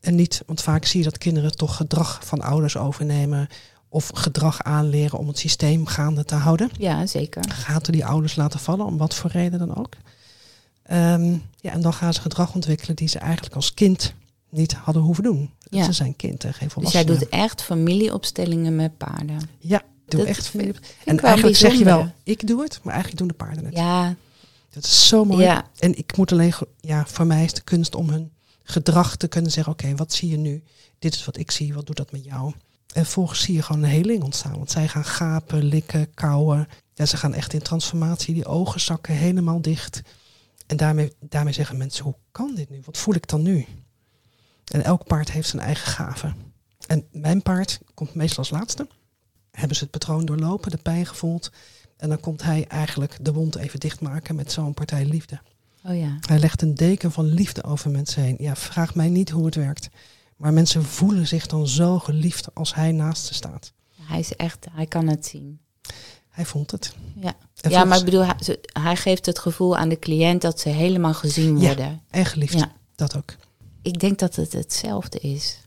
en niet, want vaak zie je dat kinderen toch gedrag van ouders overnemen of gedrag aanleren om het systeem gaande te houden. ja zeker. Gaten die ouders laten vallen, om wat voor reden dan ook. Ehm, ja, en dan gaan ze gedrag ontwikkelen die ze eigenlijk als kind niet hadden hoeven doen. Ja. Ze zijn kind en geen Dus jij volwassenen. doet echt familieopstellingen met paarden. Ja, doe Dat echt ik En eigenlijk zeg je wel, ik doe het, maar eigenlijk doen de paarden het. Ja, Dat is zo mooi. ja, En ik moet alleen, ja, voor mij is de kunst om hun gedrag te kunnen zeggen: Oké, wat zie je nu? Dit is wat ik zie, wat doet dat met jou? En volgens zie je gewoon een heling ontstaan. Want zij gaan gapen, likken, kauwen. Ja, ze gaan echt in transformatie. Die ogen zakken helemaal dicht. En daarmee, daarmee zeggen mensen: Hoe kan dit nu? Wat voel ik dan nu? En elk paard heeft zijn eigen gave. En mijn paard komt meestal als laatste. Hebben ze het patroon doorlopen, de pijn gevoeld. En dan komt hij eigenlijk de wond even dichtmaken met zo'n partij liefde. Oh ja. Hij legt een deken van liefde over mensen heen. Ja, vraag mij niet hoe het werkt. Maar mensen voelen zich dan zo geliefd als hij naast ze staat. Hij is echt, hij kan het zien. Hij vond het. Ja. En ja, maar ik bedoel, hij, hij geeft het gevoel aan de cliënt dat ze helemaal gezien Ja. worden. En geliefd. Ja. Dat ook. Ik denk dat het hetzelfde is.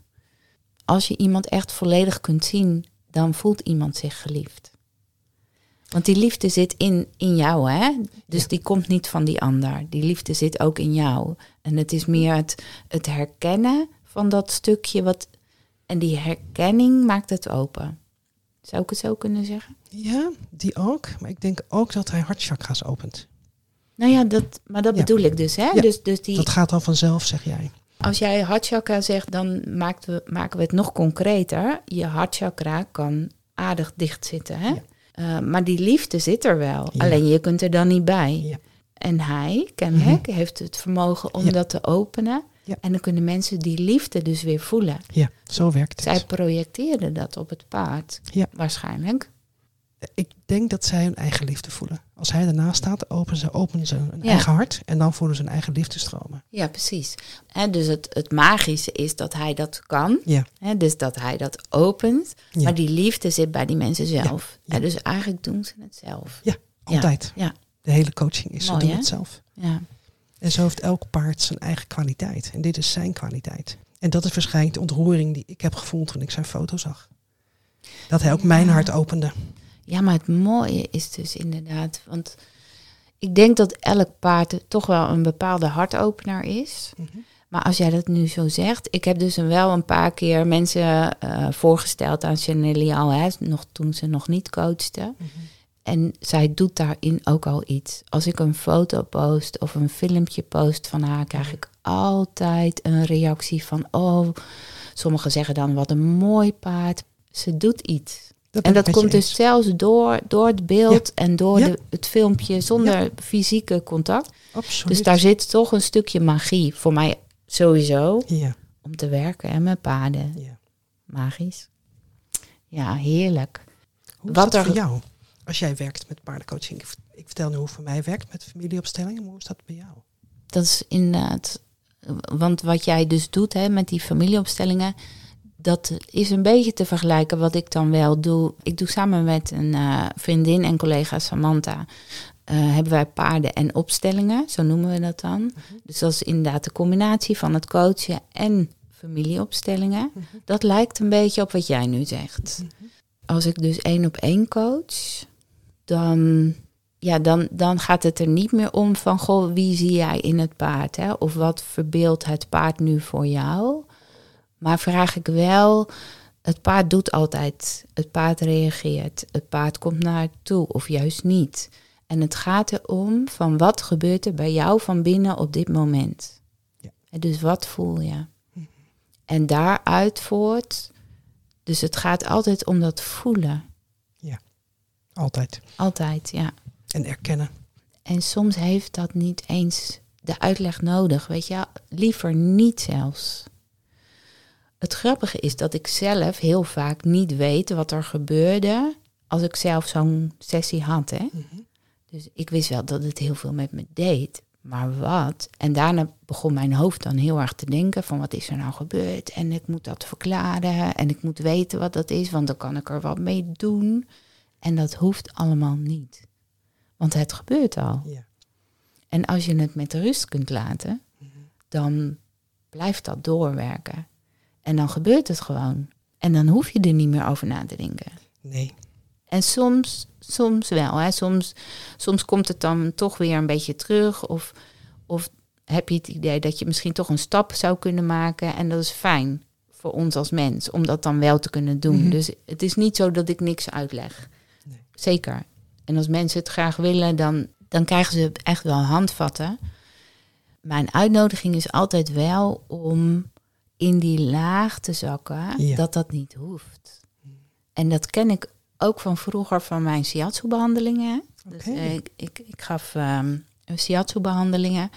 Als je iemand echt volledig kunt zien, dan voelt iemand zich geliefd. Want die liefde zit in, in jou, hè? Dus Ja. die komt niet van die ander. Die liefde zit ook in jou. En het is meer het, het herkennen van dat stukje wat. En die herkenning maakt het open. Zou ik het zo kunnen zeggen? Ja, die ook. Maar ik denk ook dat hij hartchakra's opent. Nou ja, dat, maar dat Ja. bedoel ik dus. Hè? Ja, Dus, dus die, Dat gaat al vanzelf, zeg jij. als jij hartchakra zegt, dan maken we, maken we het nog concreter. Je hartchakra kan aardig dicht zitten. Hè? Ja. Eh, maar die liefde zit er wel. Ja. Alleen je kunt er dan niet bij. Ja. En hij, kennelijk, heeft het vermogen om Ja. dat te openen. En dan kunnen mensen die liefde dus weer voelen. Ja, zo werkt het. Zij projecteerden dat op het paard. Ja. Waarschijnlijk. Ik denk dat zij hun eigen liefde voelen. Als hij ernaast staat, openen ze, openen ze hun Ja. eigen hart. En dan voelen ze hun eigen liefde stromen. Ja, precies. En dus het, het magische is dat hij dat kan. Ja. Hè, dus dat hij dat opent. Ja. Maar die liefde zit bij die mensen zelf. ja. Ja, dus eigenlijk doen ze het zelf. Ja, altijd. Ja, De hele coaching is, ze Mooi, doen hè? het zelf. ja. En zo heeft elk paard zijn eigen kwaliteit. En dit is zijn kwaliteit. En dat is waarschijnlijk de ontroering die ik heb gevoeld toen ik zijn foto zag. Dat hij ook mijn hart opende. Ja, maar het mooie is dus inderdaad... Want ik denk dat elk paard toch wel een bepaalde hartopener is. Maar als jij dat nu zo zegt, ik heb dus wel een paar keer mensen eh, voorgesteld aan Chanel al, hè, nog toen ze nog niet coachte. En zij doet daarin ook al iets. Als ik een foto post of een filmpje post van haar, krijg ik altijd een reactie van, oh, sommigen zeggen dan wat een mooi paard. Ze doet iets. Dat en dat komt dus eens. zelfs door, door het beeld en door Ja. de, het filmpje zonder fysieke contact. Absoluut. Dus daar zit toch een stukje magie voor mij sowieso Ja, om te werken en met paarden. ja. Magisch. Ja, heerlijk. Hoe is Wat dat er- voor jou? Als jij werkt met paardencoaching. Ik, ik vertel nu hoe voor mij werkt met familieopstellingen. Maar hoe is dat bij jou? Dat is inderdaad. Want wat jij dus doet hè, met die familieopstellingen. Dat is een beetje te vergelijken wat ik dan wel doe. Ik doe samen met een eh, vriendin en collega Samantha. eh, hebben wij paarden en opstellingen, zo noemen we dat dan. Dus dat is inderdaad de combinatie van het coachen en familieopstellingen. Dat lijkt een beetje op wat jij nu zegt. Als ik dus één op één coach, dan, ja, dan, dan gaat het er niet meer om van, goh, wie zie jij in het paard? Hè? Of wat verbeeldt het paard nu voor jou? Maar vraag ik wel, het paard doet altijd, het paard reageert, het paard komt naar het toe of juist niet. En het gaat erom van wat gebeurt er bij jou van binnen op dit moment. Ja. Dus wat voel je? En daaruit voort, dus het gaat altijd om dat voelen. Altijd. Altijd, ja. En erkennen. En soms heeft dat niet eens de uitleg nodig, weet je, liever niet zelfs. Het grappige is dat ik zelf heel vaak niet weet wat er gebeurde als ik zelf zo'n sessie had. Hè? Dus ik wist wel dat het heel veel met me deed, maar wat? En daarna begon mijn hoofd dan heel erg te denken van wat is er nou gebeurd? En ik moet dat verklaren en ik moet weten wat dat is, want dan kan ik er wat mee doen. En dat hoeft allemaal niet. Want het gebeurt al. Ja. En als je het met rust kunt laten, dan blijft dat doorwerken. En dan gebeurt het gewoon. En dan hoef je er niet meer over na te denken. Nee. En soms, soms wel. Hè. Soms, soms komt het dan toch weer een beetje terug. Of, of heb je het idee dat je misschien toch een stap zou kunnen maken. En dat is fijn voor ons als mens, om dat dan wel te kunnen doen. Mhm. Dus het is niet zo dat ik niks uitleg. Nee. Zeker. En als mensen het graag willen, dan, dan krijgen ze echt wel handvatten. Mijn uitnodiging is altijd wel om in die laag te zakken, Ja. dat dat niet hoeft. En dat ken ik ook van vroeger van mijn shiatsu-behandelingen. Dus eh, ik, ik, ik gaf ehm shiatsu-behandelingen.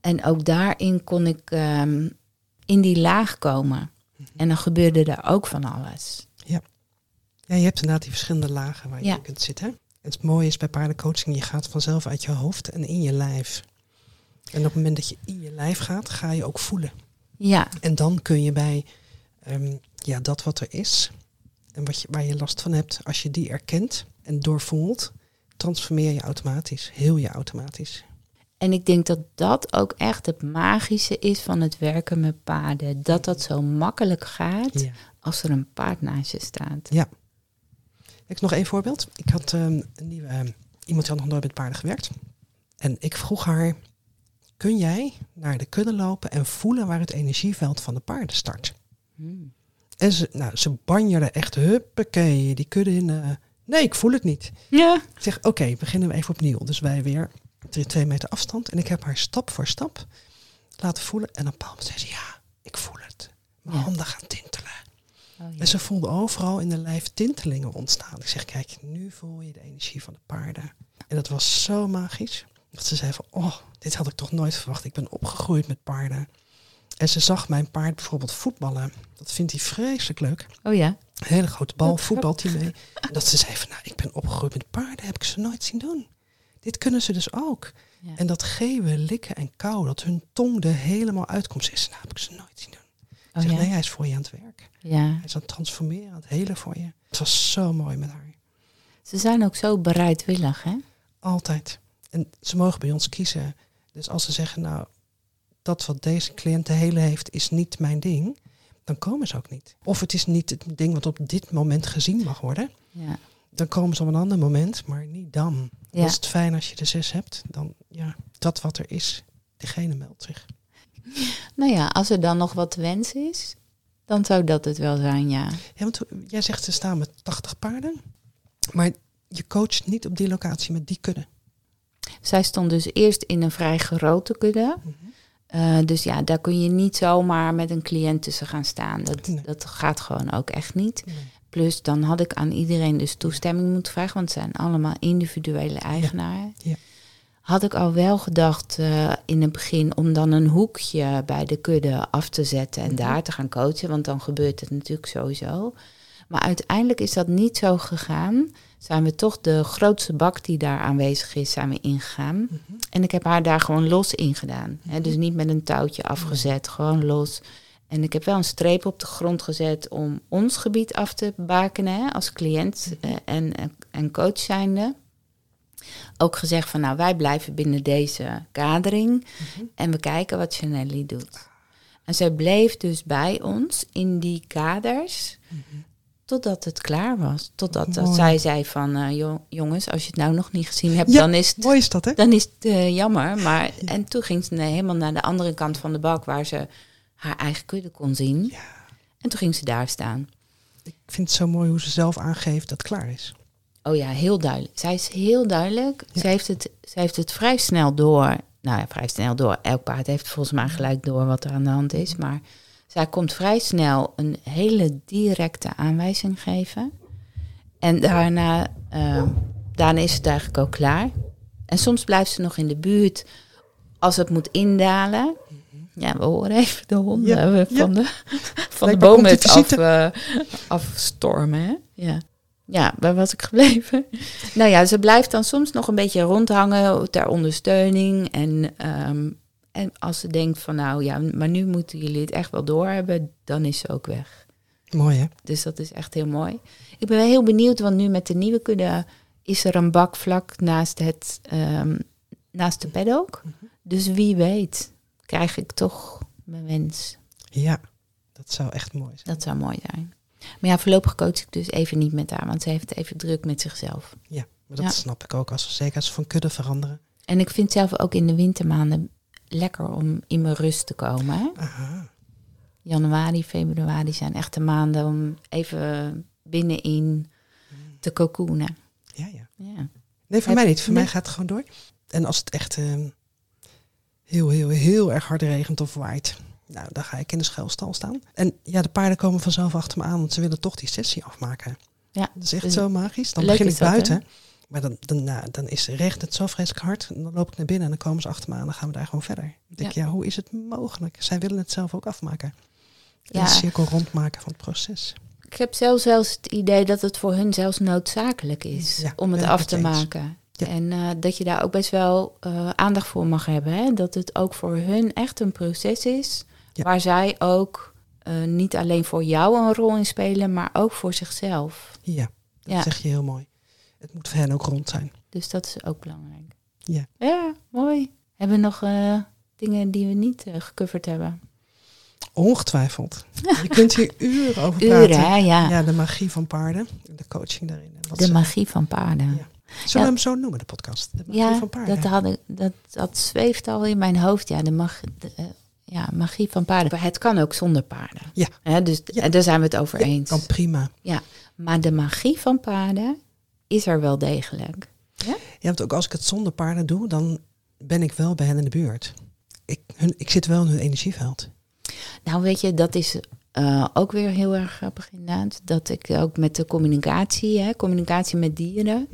En ook daarin kon ik ehm, in die laag komen. En dan gebeurde er ook van alles. Ja, je hebt inderdaad die verschillende lagen waar je Ja. in kunt zitten. En het mooie is bij paardencoaching, je gaat vanzelf uit je hoofd en in je lijf. En op het moment dat je in je lijf gaat, ga je ook voelen. Ja, En dan kun je bij ehm, ja, dat wat er is en wat je, waar je last van hebt, als je die erkent en doorvoelt, transformeer je automatisch. Heel je automatisch. En ik denk dat dat ook echt het magische is van het werken met paarden. Dat dat zo makkelijk gaat Ja. als er een paard naast je staat. Ja. Ik nog één voorbeeld. Ik had ehm, een nieuwe, ehm, iemand die had nog nooit met paarden gewerkt. En ik vroeg haar, kun jij naar de kudde lopen en voelen waar het energieveld van de paarden start. Hmm. En ze, nou, ze banjerden echt, huppakee, die kudde in. eh, nee, ik voel het niet. Ja. Ik zeg, oké, beginnen we even opnieuw. Dus wij weer drie, twee meter afstand. En ik heb haar stap voor stap laten voelen. En op een bepaald moment zei ze, ja, ik voel het. Mijn Ja. handen gaan tintelen. Oh, ja. En ze voelde overal in de lijf tintelingen ontstaan. Ik zeg, kijk, nu voel je de energie van de paarden. En dat was zo magisch. Dat ze zei van, oh, dit had ik toch nooit verwacht. Ik ben opgegroeid met paarden. En ze zag mijn paard bijvoorbeeld voetballen. Dat vindt hij vreselijk leuk. oh ja. Een hele grote bal, voetbalt hij mee. En dat ze zei van, nou, ik ben opgegroeid met paarden. Heb ik ze nooit zien doen. Dit kunnen ze dus ook. Ja. En dat geven, likken en kauwen, dat hun tong er helemaal uitkomt. Ze nou, heb ik ze nooit zien doen. Oh zeg, ja. nee, hij is voor je aan het werk. ja. Hij is aan het transformeren, aan het helen voor je. Het was zo mooi met haar. Ze zijn ook zo bereidwillig, hè? Altijd. En ze mogen bij ons kiezen. Dus als ze zeggen, nou, dat wat deze cliënt te helen heeft, is niet mijn ding, dan komen ze ook niet. Of het is niet het ding wat op dit moment gezien mag worden. Ja. Dan komen ze op een ander moment, maar niet dan. Ja. Is het fijn als je de zes hebt. Dan, ja, dat wat er is, diegene meldt zich. Nou ja, als er dan nog wat te wensen is, dan zou dat het wel zijn, ja. Ja, want jij zegt ze staan met 80 paarden, maar je coacht niet op die locatie met die kudde. Zij stond dus eerst in een vrij grote kudde. Eh, dus ja, daar kun je niet zomaar met een cliënt tussen gaan staan. Dat, Nee. dat gaat gewoon ook echt niet. Nee. Plus dan had ik aan iedereen dus toestemming moeten vragen, want het zijn allemaal individuele eigenaren. Ja. Had ik al wel gedacht eh, in het begin om dan een hoekje bij de kudde af te zetten en Mhm. daar te gaan coachen, want dan gebeurt het natuurlijk sowieso. Maar uiteindelijk is dat niet zo gegaan. Zijn we toch de grootste bak die daar aanwezig is, zijn we ingegaan. Mhm. En ik heb haar daar gewoon los in gedaan. Hè? Dus niet met een touwtje afgezet, gewoon los. En ik heb wel een streep op de grond gezet om ons gebied af te bakenen hè, als cliënt eh, en, en- coach zijnde. Ook gezegd van nou wij blijven binnen deze kadering en we kijken wat Chanelli doet. En zij bleef dus bij ons in die kaders totdat het klaar was. Totdat dat zij zei van eh, "Jo- jongens als je het nou nog niet gezien hebt Ja, dan is het Mooi is dat, hè? dan is het eh, jammer. Maar, En toen ging ze nee, helemaal naar de andere kant van de bak waar ze haar eigen kudde kon zien. Ja. En toen ging ze daar staan. Ik vind het zo mooi hoe ze zelf aangeeft dat het klaar is. Oh ja, heel duidelijk. Zij is heel duidelijk. Ze, heeft het, ze heeft het vrij snel door. Nou ja, vrij snel door. Elk paard heeft volgens mij gelijk door wat er aan de hand is. Maar zij komt vrij snel een hele directe aanwijzing geven. En daarna, eh, daarna is het eigenlijk ook klaar. En soms blijft ze nog in de buurt als het moet indalen. Ja, we horen even de honden Ja, ja. van de, van de bomen af, eh, afstormen. Hè? Ja. ja, waar was ik gebleven? nou ja, ze blijft dan soms nog een beetje rondhangen ter ondersteuning. En, ehm, en als ze denkt van nou ja, maar nu moeten jullie het echt wel doorhebben, dan is ze ook weg. Mooi, hè? Dus dat is echt heel mooi. Ik ben wel heel benieuwd, want nu met de nieuwe kudde is er een bak vlak naast, het, ehm, naast de paddock. Dus wie weet krijg ik toch mijn wens. Ja, dat zou echt mooi zijn. Dat zou mooi zijn. Maar ja, voorlopig coach ik dus even niet met haar, want ze heeft het even druk met zichzelf. Ja, maar dat Ja. snap ik ook. Als zeker als ze van kudde veranderen. En ik vind zelf ook in de wintermaanden lekker om in mijn rust te komen. Hè? Aha. Januari, februari zijn echte maanden om even binnenin te cocoonen. Ja, ja. Ja. Nee, voor Heb- mij niet. Voor nee. mij gaat het gewoon door. En als het echt ehm, heel, heel, heel erg hard regent of waait, nou, dan ga ik in de schuilstal staan. En ja, de paarden komen vanzelf achter me aan, want ze willen toch die sessie afmaken. Ja, Dat is echt dus zo magisch. Dan begin ik buiten. Maar dan, dan, nou, dan is, regent het zo vreselijk hard. En dan loop ik naar binnen en dan komen ze achter me aan. En dan gaan we daar gewoon verder. Dan denk ik, ja, hoe is het mogelijk? Zij willen het zelf ook afmaken. Ja. Een cirkel rondmaken van het proces. Ik heb zelfs zelfs het idee dat het voor hun zelfs noodzakelijk is Ja, om het ik af te eens. maken. Ja. En eh, dat je daar ook best wel eh, aandacht voor mag hebben. Hè? Dat het ook voor hun echt een proces is. Ja. Waar zij ook eh, niet alleen voor jou een rol in spelen, maar ook voor zichzelf. Ja, dat Ja. zeg je heel mooi. Het moet voor hen ook rond zijn. Dus dat is ook belangrijk. Ja. Ja, mooi. Hebben we nog eh, dingen die we niet eh, gecoverd hebben? Ongetwijfeld. Je kunt hier uren over Uren, praten. hè? Ja. Ja, de magie van paarden. De coaching daarin. Wat De ze- magie van paarden. Ja. Zullen Ja. we hem zo noemen, de podcast? De magie Ja, van paarden. dat, had ik, dat, dat zweeft al in mijn hoofd. Ja, de, mag, de, eh, ja, magie van paarden. Maar Het kan ook zonder paarden. Ja. Dus Ja. en daar zijn we het over Ja, eens. kan prima. Maar de magie van paarden is er wel degelijk. Ja, want ook als ik het zonder paarden doe, dan ben ik wel bij hen in de buurt. Ik, hun, ik zit wel in hun energieveld. Nou, weet je, dat is eh, ook weer heel erg grappig inderdaad. Dat ik ook met de communicatie, hè, communicatie met dieren.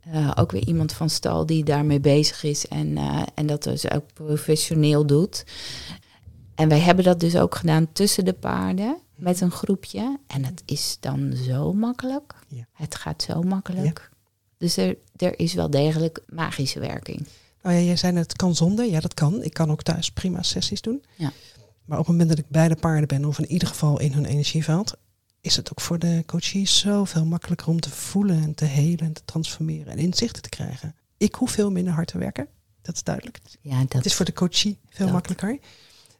eh, ook weer iemand van stal die daarmee bezig is en, eh, en dat dus ook professioneel doet. En wij hebben dat dus ook gedaan tussen de paarden met een groepje. En het is dan zo makkelijk. Ja. Het gaat zo makkelijk. Dus er, er is wel degelijk magische werking. Nou ja, jij zei net, het kan zonder. Ja, dat kan. Ik kan ook thuis prima sessies doen. Ja. Maar op het moment dat ik bij de paarden ben, of in ieder geval in hun energieveld, is het ook voor de coaches zoveel makkelijker om te voelen en te helen en te transformeren en inzichten te krijgen. Ik hoef veel minder hard te werken. Dat is duidelijk. Ja, dat, Het is voor de coachie veel dat. makkelijker.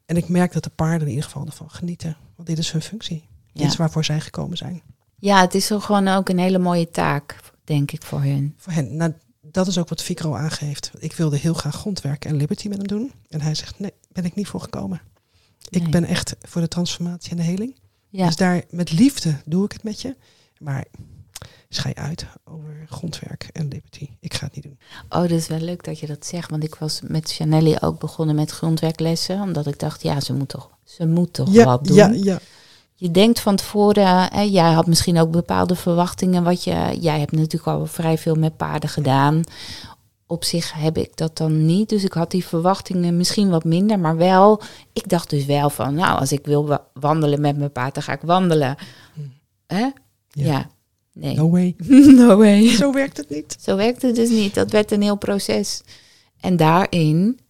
En ik merk dat de paarden in ieder geval ervan genieten. Want dit is hun functie. Dit Ja. is waarvoor zij gekomen zijn. ja, het is gewoon ook een hele mooie taak, denk ik, voor hun. Voor hen. Nou, dat is ook wat Vicro aangeeft. Ik wilde heel graag grondwerk en liberty met hem doen. En hij zegt, nee, ben ik niet voor gekomen. Ik Nee. ben echt voor de transformatie en de heling. Ja. Dus daar met liefde doe ik het met je. Maar schij uit over grondwerk en liberty. Ik ga het niet doen. Oh, dat is wel leuk dat je dat zegt. Want ik was met Chanelli ook begonnen met grondwerklessen. Omdat ik dacht, ja, ze moet toch, ze moet toch wat doen. ja, ja. Je denkt van tevoren, hè, jij had misschien ook bepaalde verwachtingen. Wat je, jij hebt natuurlijk al vrij veel met paarden gedaan. Op zich heb ik dat dan niet. Dus ik had die verwachtingen misschien wat minder. Maar wel, ik dacht dus wel van, nou, als ik wil wa- wandelen met mijn paard, dan ga ik wandelen. Hè? Ja. Ja. Nee. No way. no way. Zo werkt het niet. Zo werkt het dus niet. Dat werd een heel proces. En daarin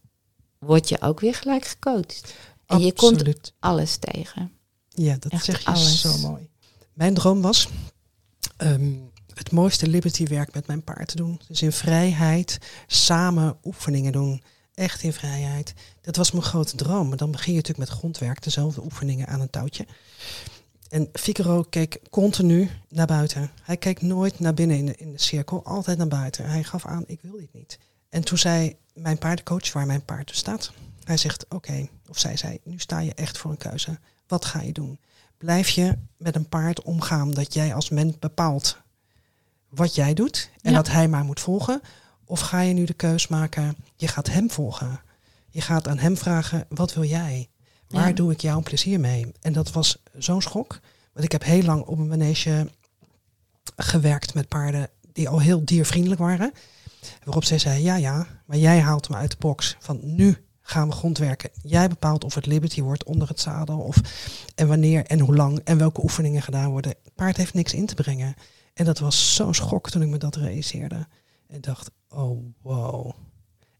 word je ook weer gelijk gecoacht. En je komt alles tegen. Ja, dat Echt zeg je alles. zo mooi. Mijn droom was ehm, het mooiste liberty werk met mijn paard te doen. Dus in vrijheid samen oefeningen doen. Echt in vrijheid. Dat was mijn grote droom. Maar dan begin je natuurlijk met grondwerk, dezelfde oefeningen aan een touwtje. En Figaro keek continu naar buiten. Hij keek nooit naar binnen in de, in de cirkel, altijd naar buiten. Hij gaf aan, ik wil dit niet. En toen zei mijn paardencoach, waar mijn paard dus staat, hij zegt, oké, of zij zei, nu sta je echt voor een keuze. Wat ga je doen? Blijf je met een paard omgaan dat jij als mens bepaalt wat jij doet en Ja. dat hij maar moet volgen? Of ga je nu de keus maken, je gaat hem volgen. Je gaat aan hem vragen, wat wil jij? Waar Ja. doe ik jou een plezier mee? En dat was zo'n schok. Want ik heb heel lang op een manege gewerkt met paarden die al heel diervriendelijk waren. Waarop zij zei, ja ja, maar jij haalt me uit de box. Van nu gaan we grondwerken. Jij bepaalt of het liberty wordt onder het zadel. Of, en wanneer en hoe lang en welke oefeningen gedaan worden. Het paard heeft niks in te brengen. En dat was zo'n schok toen ik me dat realiseerde. En dacht, oh wow.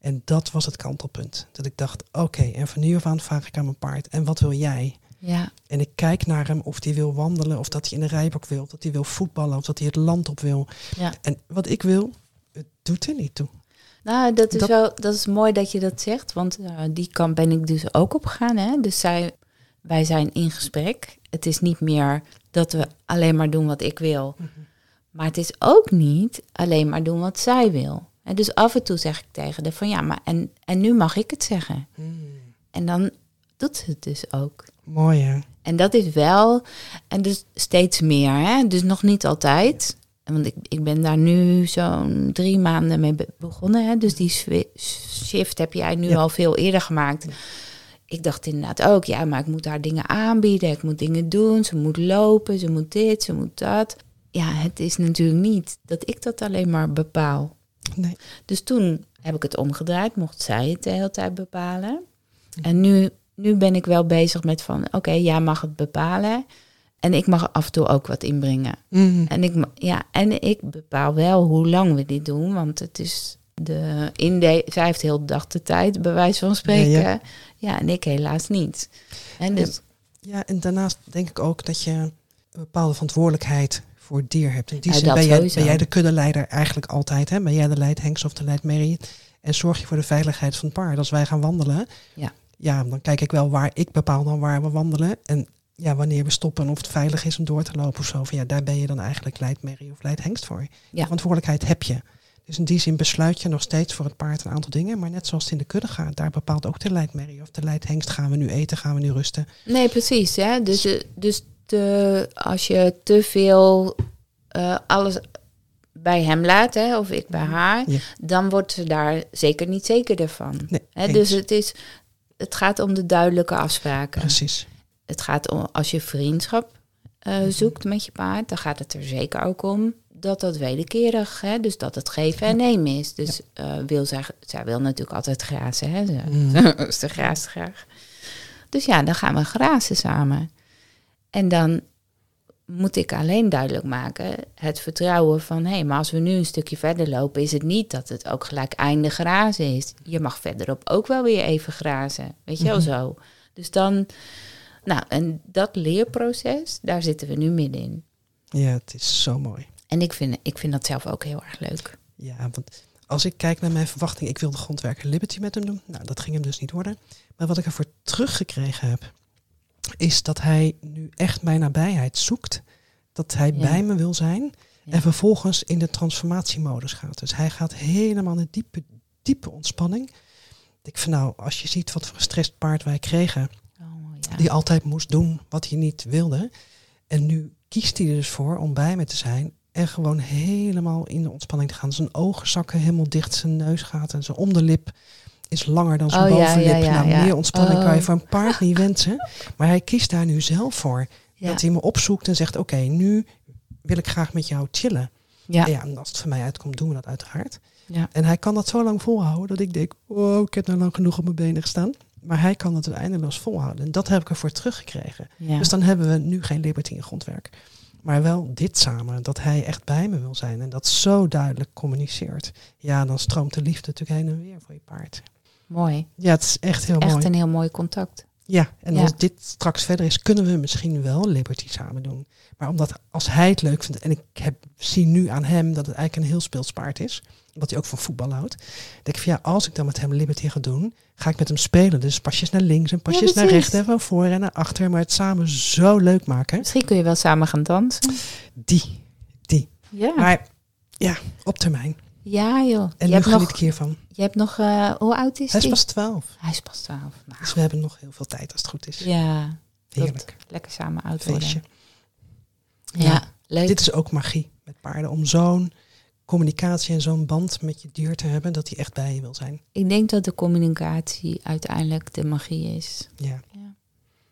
En dat was het kantelpunt. Dat ik dacht, oké, en van nu af aan vraag ik aan mijn paard. En wat wil jij? Ja, En ik kijk naar hem of hij wil wandelen, of dat hij in de rijbak wil, of dat hij wil voetballen, of dat hij het land op wil. ja. En wat ik wil, het doet er niet toe. Nou, dat is Dat- wel, dat is mooi dat je dat zegt, want eh, die kant ben ik dus ook op gegaan. Hè? Dus zij, wij zijn in gesprek. Het is niet meer dat we alleen maar doen wat ik wil, maar het is ook niet alleen maar doen wat zij wil. En dus af en toe zeg ik tegen haar van ja, maar en, en nu mag ik het zeggen. En dan doet ze het dus ook. Mooi hè? En dat is wel, en dus steeds meer, hè? dus nog niet altijd. Want ik, ik ben daar nu zo'n drie maanden mee be- begonnen. Hè? Dus die shift heb jij nu Ja. al veel eerder gemaakt. Ik dacht inderdaad ook, ja, maar ik moet haar dingen aanbieden. Ik moet dingen doen. Ze moet lopen, ze moet dit, ze moet dat. Ja, het is natuurlijk niet dat ik dat alleen maar bepaal. Nee. Dus toen heb ik het omgedraaid, mocht zij het de hele tijd bepalen. En nu, nu ben ik wel bezig met van, oké, jij mag het bepalen. En ik mag af en toe ook wat inbrengen. Mhm. En ik, ja, en ik bepaal wel hoe lang we dit doen, want het is de, in de, zij heeft heel de dag de tijd, bij wijze van spreken. Ja, Ja, en ik helaas niet. En dus, Ja, en daarnaast denk ik ook dat je een bepaalde verantwoordelijkheid voor dier hebt. In die Ja, zin ben jij, ben jij de kuddeleider eigenlijk altijd. Hè? Ben jij de leidhengst of de leidmerrie? En zorg je voor de veiligheid van het paard. Als wij gaan wandelen, Ja. ja, dan kijk ik wel waar ik bepaal dan waar we wandelen. En ja, wanneer we stoppen en of het veilig is om door te lopen of zo. Van, ja, daar ben je dan eigenlijk leidmerrie of leidhengst voor. Ja. verantwoordelijkheid heb je. Dus in die zin besluit je nog steeds voor het paard een aantal dingen. Maar net zoals het in de kudde gaat, daar bepaalt ook de leidmerrie. Of de leidhengst, gaan we nu eten, gaan we nu rusten. Nee, precies. Hè? Dus, eh, dus als je te veel eh, alles bij hem laat, hè, of ik bij haar, Ja. dan wordt ze daar zeker niet zekerder van. Nee, Hè? Dus het, is, het gaat om de duidelijke afspraken. Precies. Het gaat om, als je vriendschap eh, Mhm. zoekt met je paard, dan gaat het er zeker ook om dat dat wederkerig, hè, dus dat het geven en nemen is. Dus eh, wil zij, zij wil natuurlijk altijd grazen, hè. Ze, Mhm. ze graast graag. Dus ja, dan gaan we grazen samen. En dan moet ik alleen duidelijk maken, het vertrouwen van, hé, maar als we nu een stukje verder lopen, is het niet dat het ook gelijk einde grazen is. Je mag verderop ook wel weer even grazen, weet je wel Mhm. zo. Dus dan, nou, en dat leerproces, daar zitten we nu middenin. Ja, het is zo mooi. En ik vind, ik vind dat zelf ook heel erg leuk. Ja, want als ik kijk naar mijn verwachting, ik wilde grondwerker Liberty met hem doen. Nou, dat ging hem dus niet worden. Maar wat ik ervoor teruggekregen heb, is dat hij nu echt mijn nabijheid zoekt. Dat hij Ja. bij me wil zijn. Ja. En vervolgens in de transformatiemodus gaat. Dus hij gaat helemaal in diepe, diepe ontspanning. Ik van nou, als je ziet wat voor gestrest paard wij kregen. Oh, ja. Die altijd moest doen wat hij niet wilde. En nu kiest hij er dus voor om bij me te zijn. En gewoon helemaal in de ontspanning te gaan. Zijn ogen zakken helemaal dicht, zijn neus gaat en zijn onderlip is langer dan zijn Oh, bovenlip. ja, nou, ja. meer ontspanning kan je Oh. voor een paard niet wensen. Maar hij kiest daar nu zelf voor. Dat hij me opzoekt en zegt, oké, nu wil ik graag met jou chillen. ja. En ja, en als het van mij uitkomt, doen we dat uiteraard. Ja. En hij kan dat zo lang volhouden dat ik denk, wow, ik heb nou lang genoeg op mijn benen gestaan. Maar hij kan het eindeloos volhouden. En dat heb ik ervoor teruggekregen. ja. Dus dan hebben we nu geen Liberty in grondwerk. Maar wel dit samen, dat hij echt bij me wil zijn en dat zo duidelijk communiceert. Ja, dan stroomt de liefde natuurlijk heen en weer voor je paard. Mooi. Ja, het is echt heel Echt mooi. een heel mooi contact. Ja, en Ja. als dit straks verder is, kunnen we misschien wel Liberty samen doen. Maar omdat als hij het leuk vindt, en ik heb, zie nu aan hem dat het eigenlijk een heel speels paard is, omdat hij ook van voetbal houdt, denk ik van ja, als ik dan met hem Liberty ga doen, ga ik met hem spelen. Dus pasjes naar links en pasjes naar rechts en van voor en naar achter, maar het samen zo leuk maken. Misschien kun je wel samen gaan dansen. Die, die. Ja, Maar ja, op termijn. Ja joh. En je, nu geniet nog, ik hiervan. je hebt nog, eh, hoe oud is Hij is die? pas 12. Hij is pas 12. Nou, Dus we hebben nog heel veel tijd als het goed is. ja, Heerlijk. lekker samen oud. Feestje. Ja, Ja. leuk. Dit is ook magie met paarden. Om zo'n communicatie en zo'n band met je dier te hebben, dat hij echt bij je wil zijn. Ik denk dat de communicatie uiteindelijk de magie is. Ja. Ja.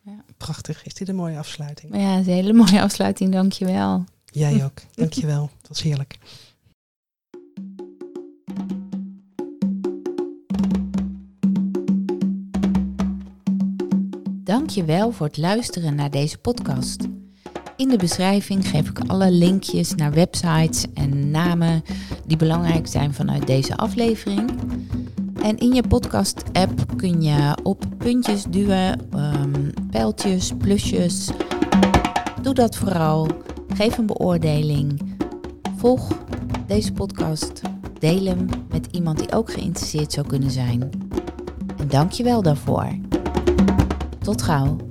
Ja. Prachtig. Is dit een mooie afsluiting? Ja, het is een hele mooie afsluiting, dankjewel. Jij ook. Dankjewel. Het was heerlijk. Dankjewel voor het luisteren naar deze podcast. In de beschrijving geef ik alle linkjes naar websites en namen die belangrijk zijn vanuit deze aflevering. En in je podcast-app kun je op puntjes duwen, ehm, pijltjes, plusjes. Doe dat vooral. Geef een beoordeling. Volg deze podcast. Deel hem met iemand die ook geïnteresseerd zou kunnen zijn. En dank je wel daarvoor. Tot gauw.